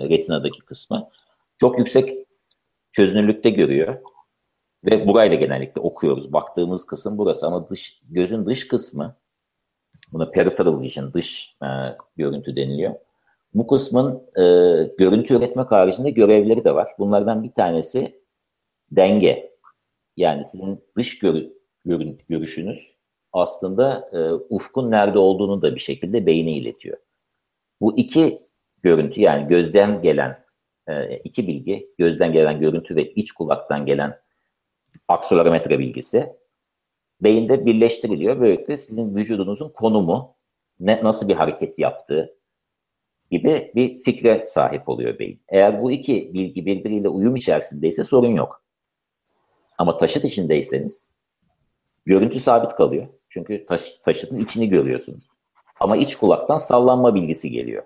retinadaki kısmı. Çok yüksek çözünürlükte görüyor. Ve burayla genellikle okuyoruz. Baktığımız kısım burası ama dış gözün dış kısmı Buna peripheral vision, dış e, görüntü deniliyor. Bu kısmın e, görüntü üretmek haricinde görevleri de var. Bunlardan bir tanesi denge. Yani sizin dış gör, görün, görüşünüz aslında e, ufkun nerede olduğunu da bir şekilde beyne iletiyor. Bu iki görüntü yani gözden gelen e, iki bilgi, gözden gelen görüntü ve iç kulaktan gelen akselerometre bilgisi beyinde birleştiriliyor. Böylelikle sizin vücudunuzun konumu, ne, nasıl bir hareket yaptığı gibi bir fikre sahip oluyor beyin. Eğer bu iki bilgi birbiriyle uyum içerisindeyse sorun yok. Ama taşıt içindeyseniz görüntü sabit kalıyor. Çünkü taş, taşıtın içini görüyorsunuz. Ama iç kulaktan sallanma bilgisi geliyor.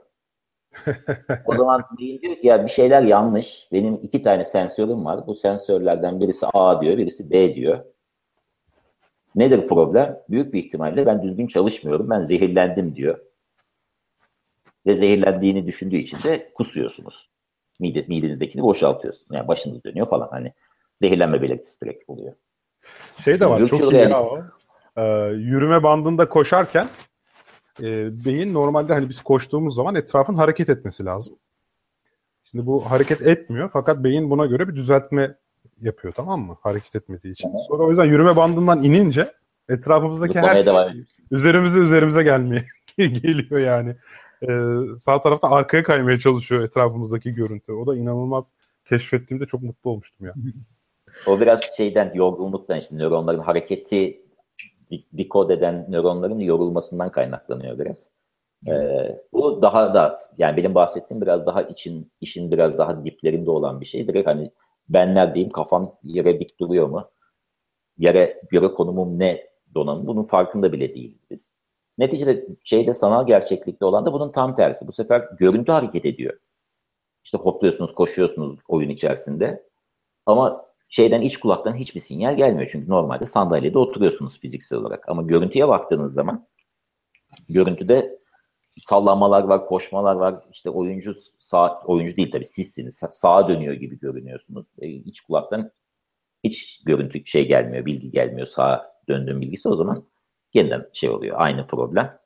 o zaman beyin diyor ki ya bir şeyler yanlış. Benim iki tane sensörüm var. Bu sensörlerden birisi A diyor, birisi B diyor. Nedir problem? Büyük bir ihtimalle ben düzgün çalışmıyorum, ben zehirlendim diyor. Ve zehirlendiğini düşündüğü için de kusuyorsunuz. Mide, midenizdekini boşaltıyorsunuz. Yani başınız dönüyor falan. Hani zehirlenme belirtisi direkt oluyor. Şey de var, Virtual çok iyi yani, o. Ee, yürüme bandında koşarken e, beyin normalde hani biz koştuğumuz zaman etrafın hareket etmesi lazım. Şimdi bu hareket etmiyor fakat beyin buna göre bir düzeltme yapıyor tamam mı? Hareket etmediği için. Hı-hı. Sonra o yüzden yürüme bandından inince etrafımızdaki Zıplamaya her şey üzerimize üzerimize gelmeye geliyor yani. Ee, sağ tarafta arkaya kaymaya çalışıyor etrafımızdaki görüntü. O da inanılmaz keşfettiğimde çok mutlu olmuştum ya. o biraz şeyden yorgunluktan işte nöronların hareketi dekod eden nöronların yorulmasından kaynaklanıyor biraz. Ee, bu daha da yani benim bahsettiğim biraz daha için işin biraz daha diplerinde olan bir şey. Direkt hani ben neredeyim, kafam yere dik duruyor mu? Yere göre konumum ne donanım? Bunun farkında bile değiliz biz. Neticede şeyde sanal gerçeklikte olan da bunun tam tersi. Bu sefer görüntü hareket ediyor. İşte hopluyorsunuz, koşuyorsunuz oyun içerisinde. Ama şeyden iç kulaktan hiçbir sinyal gelmiyor. Çünkü normalde sandalyede oturuyorsunuz fiziksel olarak. Ama görüntüye baktığınız zaman görüntüde sallamalar var, koşmalar var. İşte oyuncu sağ, oyuncu değil tabii sizsiniz. Sağa dönüyor gibi görünüyorsunuz. E, iç kulaktan hiç görüntü şey gelmiyor, bilgi gelmiyor sağa döndüğüm bilgisi o zaman yeniden şey oluyor. Aynı problem.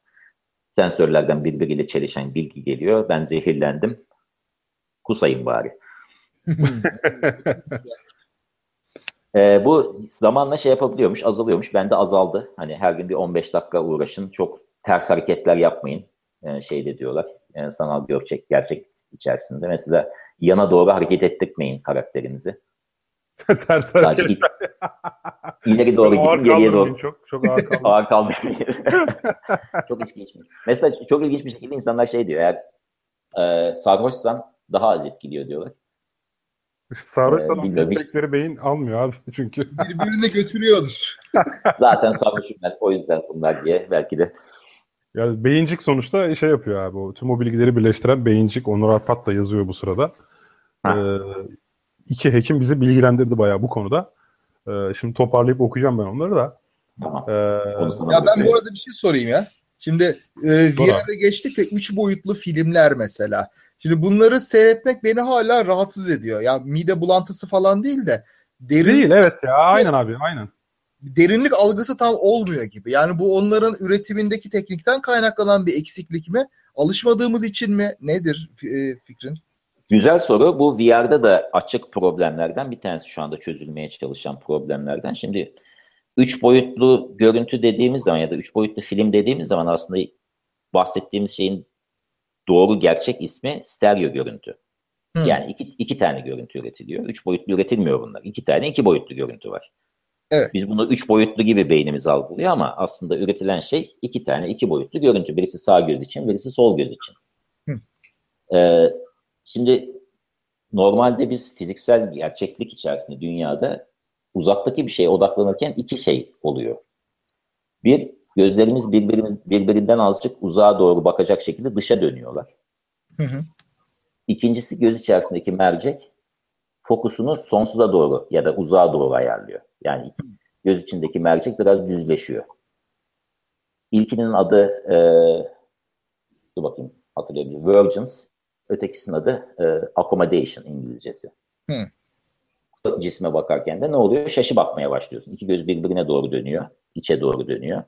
Sensörlerden birbiriyle çelişen bilgi geliyor. Ben zehirlendim. Kusayım bari. ee, bu zamanla şey yapabiliyormuş, azalıyormuş. Bende azaldı. Hani her gün bir 15 dakika uğraşın. Çok ters hareketler yapmayın. Ee, şeyde diyorlar. Yani sanal gerçek, gerçek içerisinde. Mesela yana doğru hareket ettirmeyin karakterinizi. Ters hareket. İleri doğru gidin, geriye doğru. Çok, çok ağır kaldım. ağır kaldım. çok ilginç. Mesela çok ilginç bir şekilde insanlar şey diyor. Eğer e, sarhoşsan daha az etkiliyor diyorlar. Sarhoşsan ee, feedbackleri beyin almıyor abi çünkü. Birbirine götürüyordur. Zaten sarhoşum ben o yüzden bunlar diye belki de. Yani beyincik sonuçta şey yapıyor abi. O, tüm o bilgileri birleştiren beyincik. Onur Arpat da yazıyor bu sırada. Ee, iki hekim bizi bilgilendirdi bayağı bu konuda. Ee, şimdi toparlayıp okuyacağım ben onları da. Tamam. Ee, ya ben bu arada bir şey sorayım ya. Şimdi e, VR'e geçtik de üç boyutlu filmler mesela. Şimdi bunları seyretmek beni hala rahatsız ediyor. Ya mide bulantısı falan değil de derin Değil evet ya aynen abi aynen. Derinlik algısı tam olmuyor gibi. Yani bu onların üretimindeki teknikten kaynaklanan bir eksiklik mi? Alışmadığımız için mi? Nedir e, fikrin? Güzel soru. Bu VR'da da açık problemlerden bir tanesi şu anda çözülmeye çalışan problemlerden. Şimdi üç boyutlu görüntü dediğimiz zaman ya da üç boyutlu film dediğimiz zaman aslında bahsettiğimiz şeyin doğru gerçek ismi stereo görüntü. Hmm. Yani iki, iki tane görüntü üretiliyor. Üç boyutlu üretilmiyor bunlar. İki tane iki boyutlu görüntü var. Evet. Biz bunu üç boyutlu gibi beynimiz algılıyor ama aslında üretilen şey iki tane iki boyutlu görüntü. Birisi sağ göz için, birisi sol göz için. Hmm. Ee, şimdi normalde biz fiziksel gerçeklik içerisinde dünyada uzaktaki bir şeye odaklanırken iki şey oluyor. Bir, gözlerimiz birbirimiz, birbirinden azıcık uzağa doğru bakacak şekilde dışa dönüyorlar. Hı hı. İkincisi göz içerisindeki mercek fokusunu sonsuza doğru ya da uzağa doğru ayarlıyor. Yani göz içindeki mercek biraz düzleşiyor. İlkinin adı e, dur bakayım hatırlayabilirim. Virgins. Ötekisinin adı e, accommodation İngilizcesi. Hı. Cisme bakarken de ne oluyor? Şaşı bakmaya başlıyorsun. İki göz birbirine doğru dönüyor. içe doğru dönüyor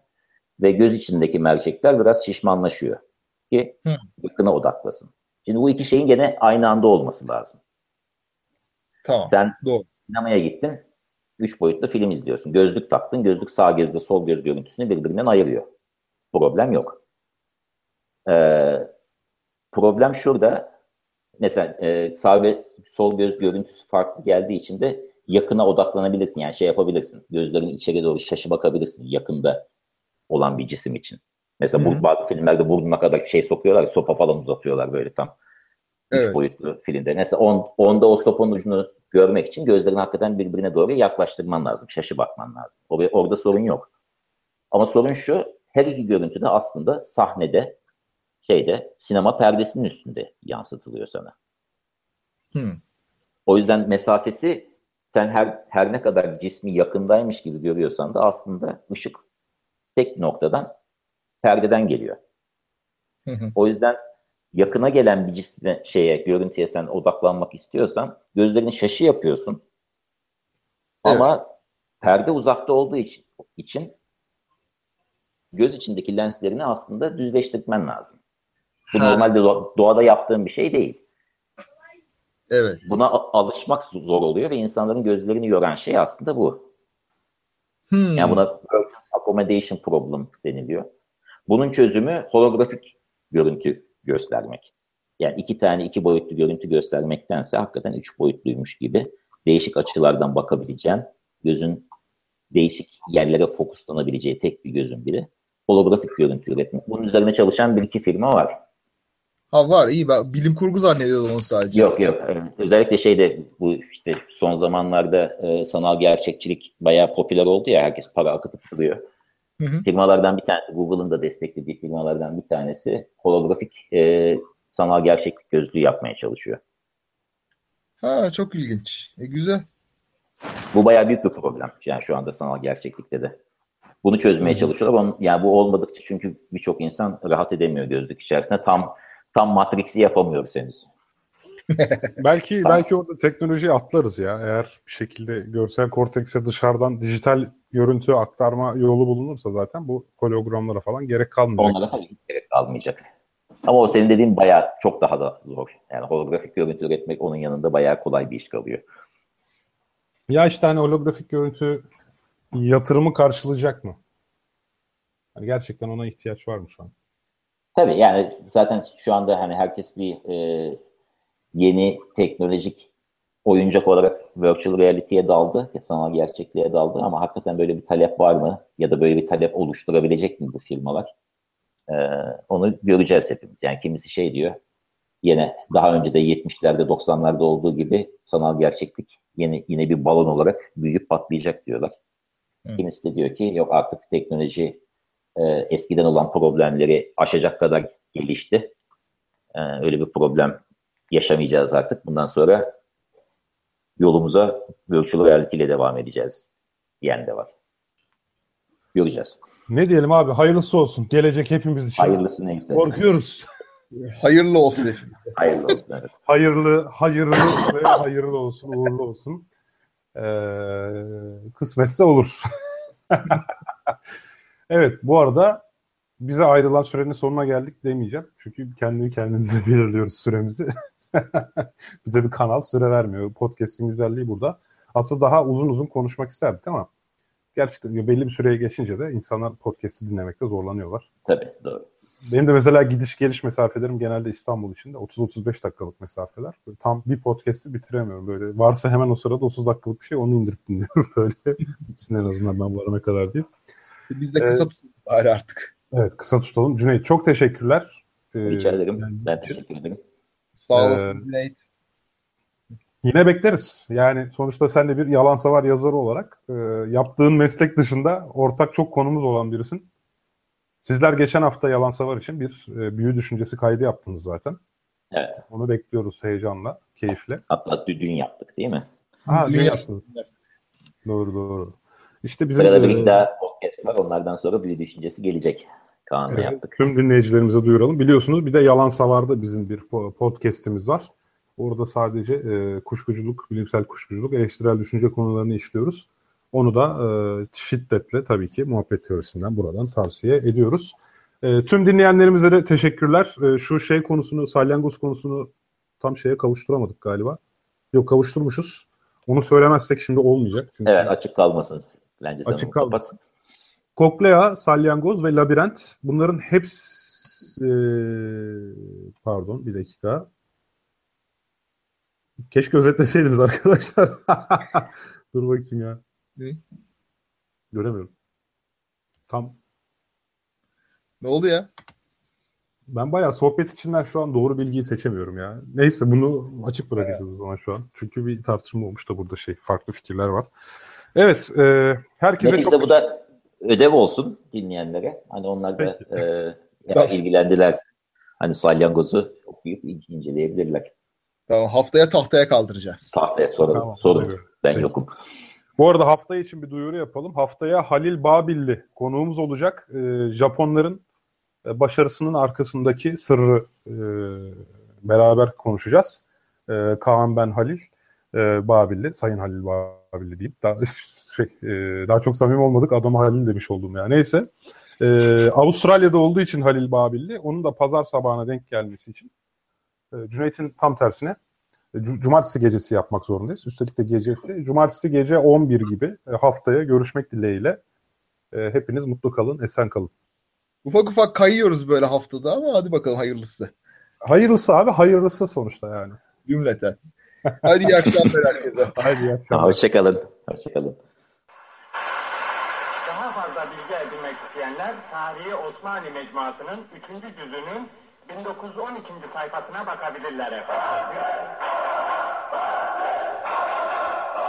ve göz içindeki mercekler biraz şişmanlaşıyor ki Hı. yakına odaklasın. Şimdi bu iki şeyin gene aynı anda olması lazım. Tamam. Sen Doğru. sinemaya gittin, üç boyutlu film izliyorsun. Gözlük taktın, gözlük sağ gözle sol göz görüntüsünü birbirinden ayırıyor. Problem yok. Ee, problem şurada. Mesela e, sağ ve sol göz görüntüsü farklı geldiği için de yakına odaklanabilirsin. Yani şey yapabilirsin. Gözlerin içeri doğru şaşı bakabilirsin yakında olan bir cisim için. Mesela bu, bazı filmlerde burnuna kadar şey sokuyorlar, sopa falan uzatıyorlar böyle tam. Evet. Üç boyutlu filmde. Mesela on, onda o sopanın ucunu görmek için gözlerini hakikaten birbirine doğru yaklaştırman lazım. Şaşı bakman lazım. Orada, orada sorun yok. Ama sorun şu, her iki görüntü de aslında sahnede, şeyde, sinema perdesinin üstünde yansıtılıyor sana. Hmm. O yüzden mesafesi sen her her ne kadar cismi yakındaymış gibi görüyorsan da aslında ışık tek noktadan perdeden geliyor. Hı hı. O yüzden yakına gelen bir cisme, şeye, görüntüye sen odaklanmak istiyorsan gözlerini şaşı yapıyorsun. Evet. Ama perde uzakta olduğu için, için göz içindeki lenslerini aslında düzleştirmen lazım. Bu ha. normalde doğada yaptığın bir şey değil. Evet. Buna alışmak zor oluyor ve insanların gözlerini yoran şey aslında bu. Hmm. Yani buna Perkins Accommodation Problem deniliyor. Bunun çözümü holografik görüntü göstermek. Yani iki tane iki boyutlu görüntü göstermektense hakikaten üç boyutluymuş gibi değişik açılardan bakabileceğin, gözün değişik yerlere fokuslanabileceği tek bir gözün biri holografik görüntü üretmek. Bunun üzerine çalışan bir iki firma var. Ha var iyi ben bilim kurgu zannediyordum onu sadece. Yok yok özellikle şeyde bu işte son zamanlarda e, sanal gerçekçilik bayağı popüler oldu ya herkes para akıtıp duruyor. Hı hı. Firmalardan bir tanesi Google'ın da desteklediği firmalardan bir tanesi holografik e, sanal gerçeklik gözlüğü yapmaya çalışıyor. Ha çok ilginç. E, güzel. Bu bayağı büyük bir problem yani şu anda sanal gerçeklikte de. Bunu çözmeye çalışıyorlar. Onun, yani bu olmadıkça çünkü birçok insan rahat edemiyor gözlük içerisinde. Tam tam Matrix'i yapamıyoruz henüz. belki belki orada teknolojiyi atlarız ya. Eğer bir şekilde görsel kortekse dışarıdan dijital görüntü aktarma yolu bulunursa zaten bu hologramlara falan gerek kalmayacak. Onlara tabii gerek kalmayacak. Ama o senin dediğin bayağı çok daha da zor. Yani holografik görüntü üretmek onun yanında bayağı kolay bir iş kalıyor. Ya işte hani holografik görüntü yatırımı karşılayacak mı? Yani gerçekten ona ihtiyaç var mı şu an? Tabii yani zaten şu anda hani herkes bir e, yeni teknolojik oyuncak olarak virtual reality'ye daldı, sanal gerçekliğe daldı ama hakikaten böyle bir talep var mı? Ya da böyle bir talep oluşturabilecek mi bu firmalar? Ee, onu göreceğiz hepimiz. Yani kimisi şey diyor, yine daha önce de 70'lerde 90'larda olduğu gibi sanal gerçeklik yine yine bir balon olarak büyüyüp patlayacak diyorlar. Hı. Kimisi de diyor ki yok artık teknoloji e, eskiden olan problemleri aşacak kadar gelişti. E, öyle bir problem yaşamayacağız artık. Bundan sonra yolumuza virtual reality ile devam edeceğiz diyen de var. Göreceğiz. Ne diyelim abi hayırlısı olsun. Gelecek hepimiz için. Hayırlısı neyse. Korkuyoruz. Hayırlı olsun. hayırlı olsun. Evet. Hayırlı, hayırlı ve hayırlı olsun, uğurlu olsun. Ee, kısmetse olur. evet bu arada bize ayrılan sürenin sonuna geldik demeyeceğim. Çünkü kendini kendimize belirliyoruz süremizi. bize bir kanal süre vermiyor. Podcast'in güzelliği burada. Aslında daha uzun uzun konuşmak isterdik ama gerçekten belli bir süreye geçince de insanlar podcast'i dinlemekte zorlanıyorlar. Tabii doğru. Benim de mesela gidiş geliş mesafelerim genelde İstanbul içinde 30-35 dakikalık mesafeler. Böyle tam bir podcast'i bitiremiyorum böyle. Varsa hemen o sırada 30 dakikalık bir şey onu indirip dinliyorum böyle. en azından ben varana kadar diye. Biz de kısa ee, tutalım bari artık. Evet kısa tutalım. Cüneyt çok teşekkürler. Ee, Rica ederim. Yani ben teşekkür ederim. Sağ olasın ee, Cüneyt. Yine bekleriz. Yani sonuçta sen de bir yalan savar yazarı olarak e, yaptığın meslek dışında ortak çok konumuz olan birisin. Sizler geçen hafta Yalan Savar için bir e, büyü düşüncesi kaydı yaptınız zaten. Evet. Onu bekliyoruz heyecanla, keyifle. Hatta dün yaptık değil mi? Ha, dün, dün yaptınız. Doğru doğru. İşte bizim Sırada bir daha podcast var. Onlardan sonra büyü düşüncesi gelecek. Kaan'la evet, yaptık. Tüm dinleyicilerimize duyuralım. Biliyorsunuz bir de Yalan Savar'da bizim bir podcast'imiz var. Orada sadece e, kuşkuculuk, bilimsel kuşkuculuk, eleştirel düşünce konularını işliyoruz. Onu da e, şiddetle tabii ki muhabbet teorisinden buradan tavsiye ediyoruz. E, tüm dinleyenlerimize de teşekkürler. E, şu şey konusunu, salyangoz konusunu tam şeye kavuşturamadık galiba. Yok kavuşturmuşuz. Onu söylemezsek şimdi olmayacak. Çünkü evet açık kalmasın. Bence açık kalmasın. Koklea, salyangoz ve labirent bunların hepsi e, pardon bir dakika. Keşke özetleseydiniz arkadaşlar. Dur bakayım ya. Ne? Göremiyorum. Tam. Ne oldu ya? Ben bayağı sohbet içinden şu an doğru bilgiyi seçemiyorum ya. Neyse bunu açık bırakacağız o zaman şu an. Çünkü bir tartışma olmuş da burada şey farklı fikirler var. Evet, e, herkese Neticede çok... bu da ödev olsun dinleyenlere. Hani onlar da e, ilgilendiler. Hani salyangozu okuyup inceleyebilirler. Tamam haftaya tahtaya kaldıracağız. Tahtaya soralım. Tamam, sorun. Ben evet. yokum. Bu arada hafta için bir duyuru yapalım. Haftaya Halil Babilli konuğumuz olacak. Ee, Japonların e, başarısının arkasındaki sırrı e, beraber konuşacağız. E, Kaan ben Halil e, Babilli, Sayın Halil Babilli diyeyim. Daha, şey, e, daha çok samimi olmadık. Adama Halil demiş oldum ya. Neyse. E, Avustralya'da olduğu için Halil Babilli. Onun da pazar sabahına denk gelmesi için. E, Cüneyt'in tam tersine cumartesi gecesi yapmak zorundayız. Üstelik de gecesi. Cumartesi gece 11 gibi e, haftaya görüşmek dileğiyle. E, hepiniz mutlu kalın, esen kalın. Ufak ufak kayıyoruz böyle haftada ama hadi bakalım hayırlısı. Hayırlısı abi, hayırlısı sonuçta yani. Cümleten. Hadi iyi akşamlar herkese. Hadi iyi akşamlar. Hoşçakalın. Hoşçakalın. Daha fazla bilgi edinmek isteyenler Tarihi Osmanlı Mecmuası'nın 3. cüzünün 1912. sayfasına bakabilirler efendim.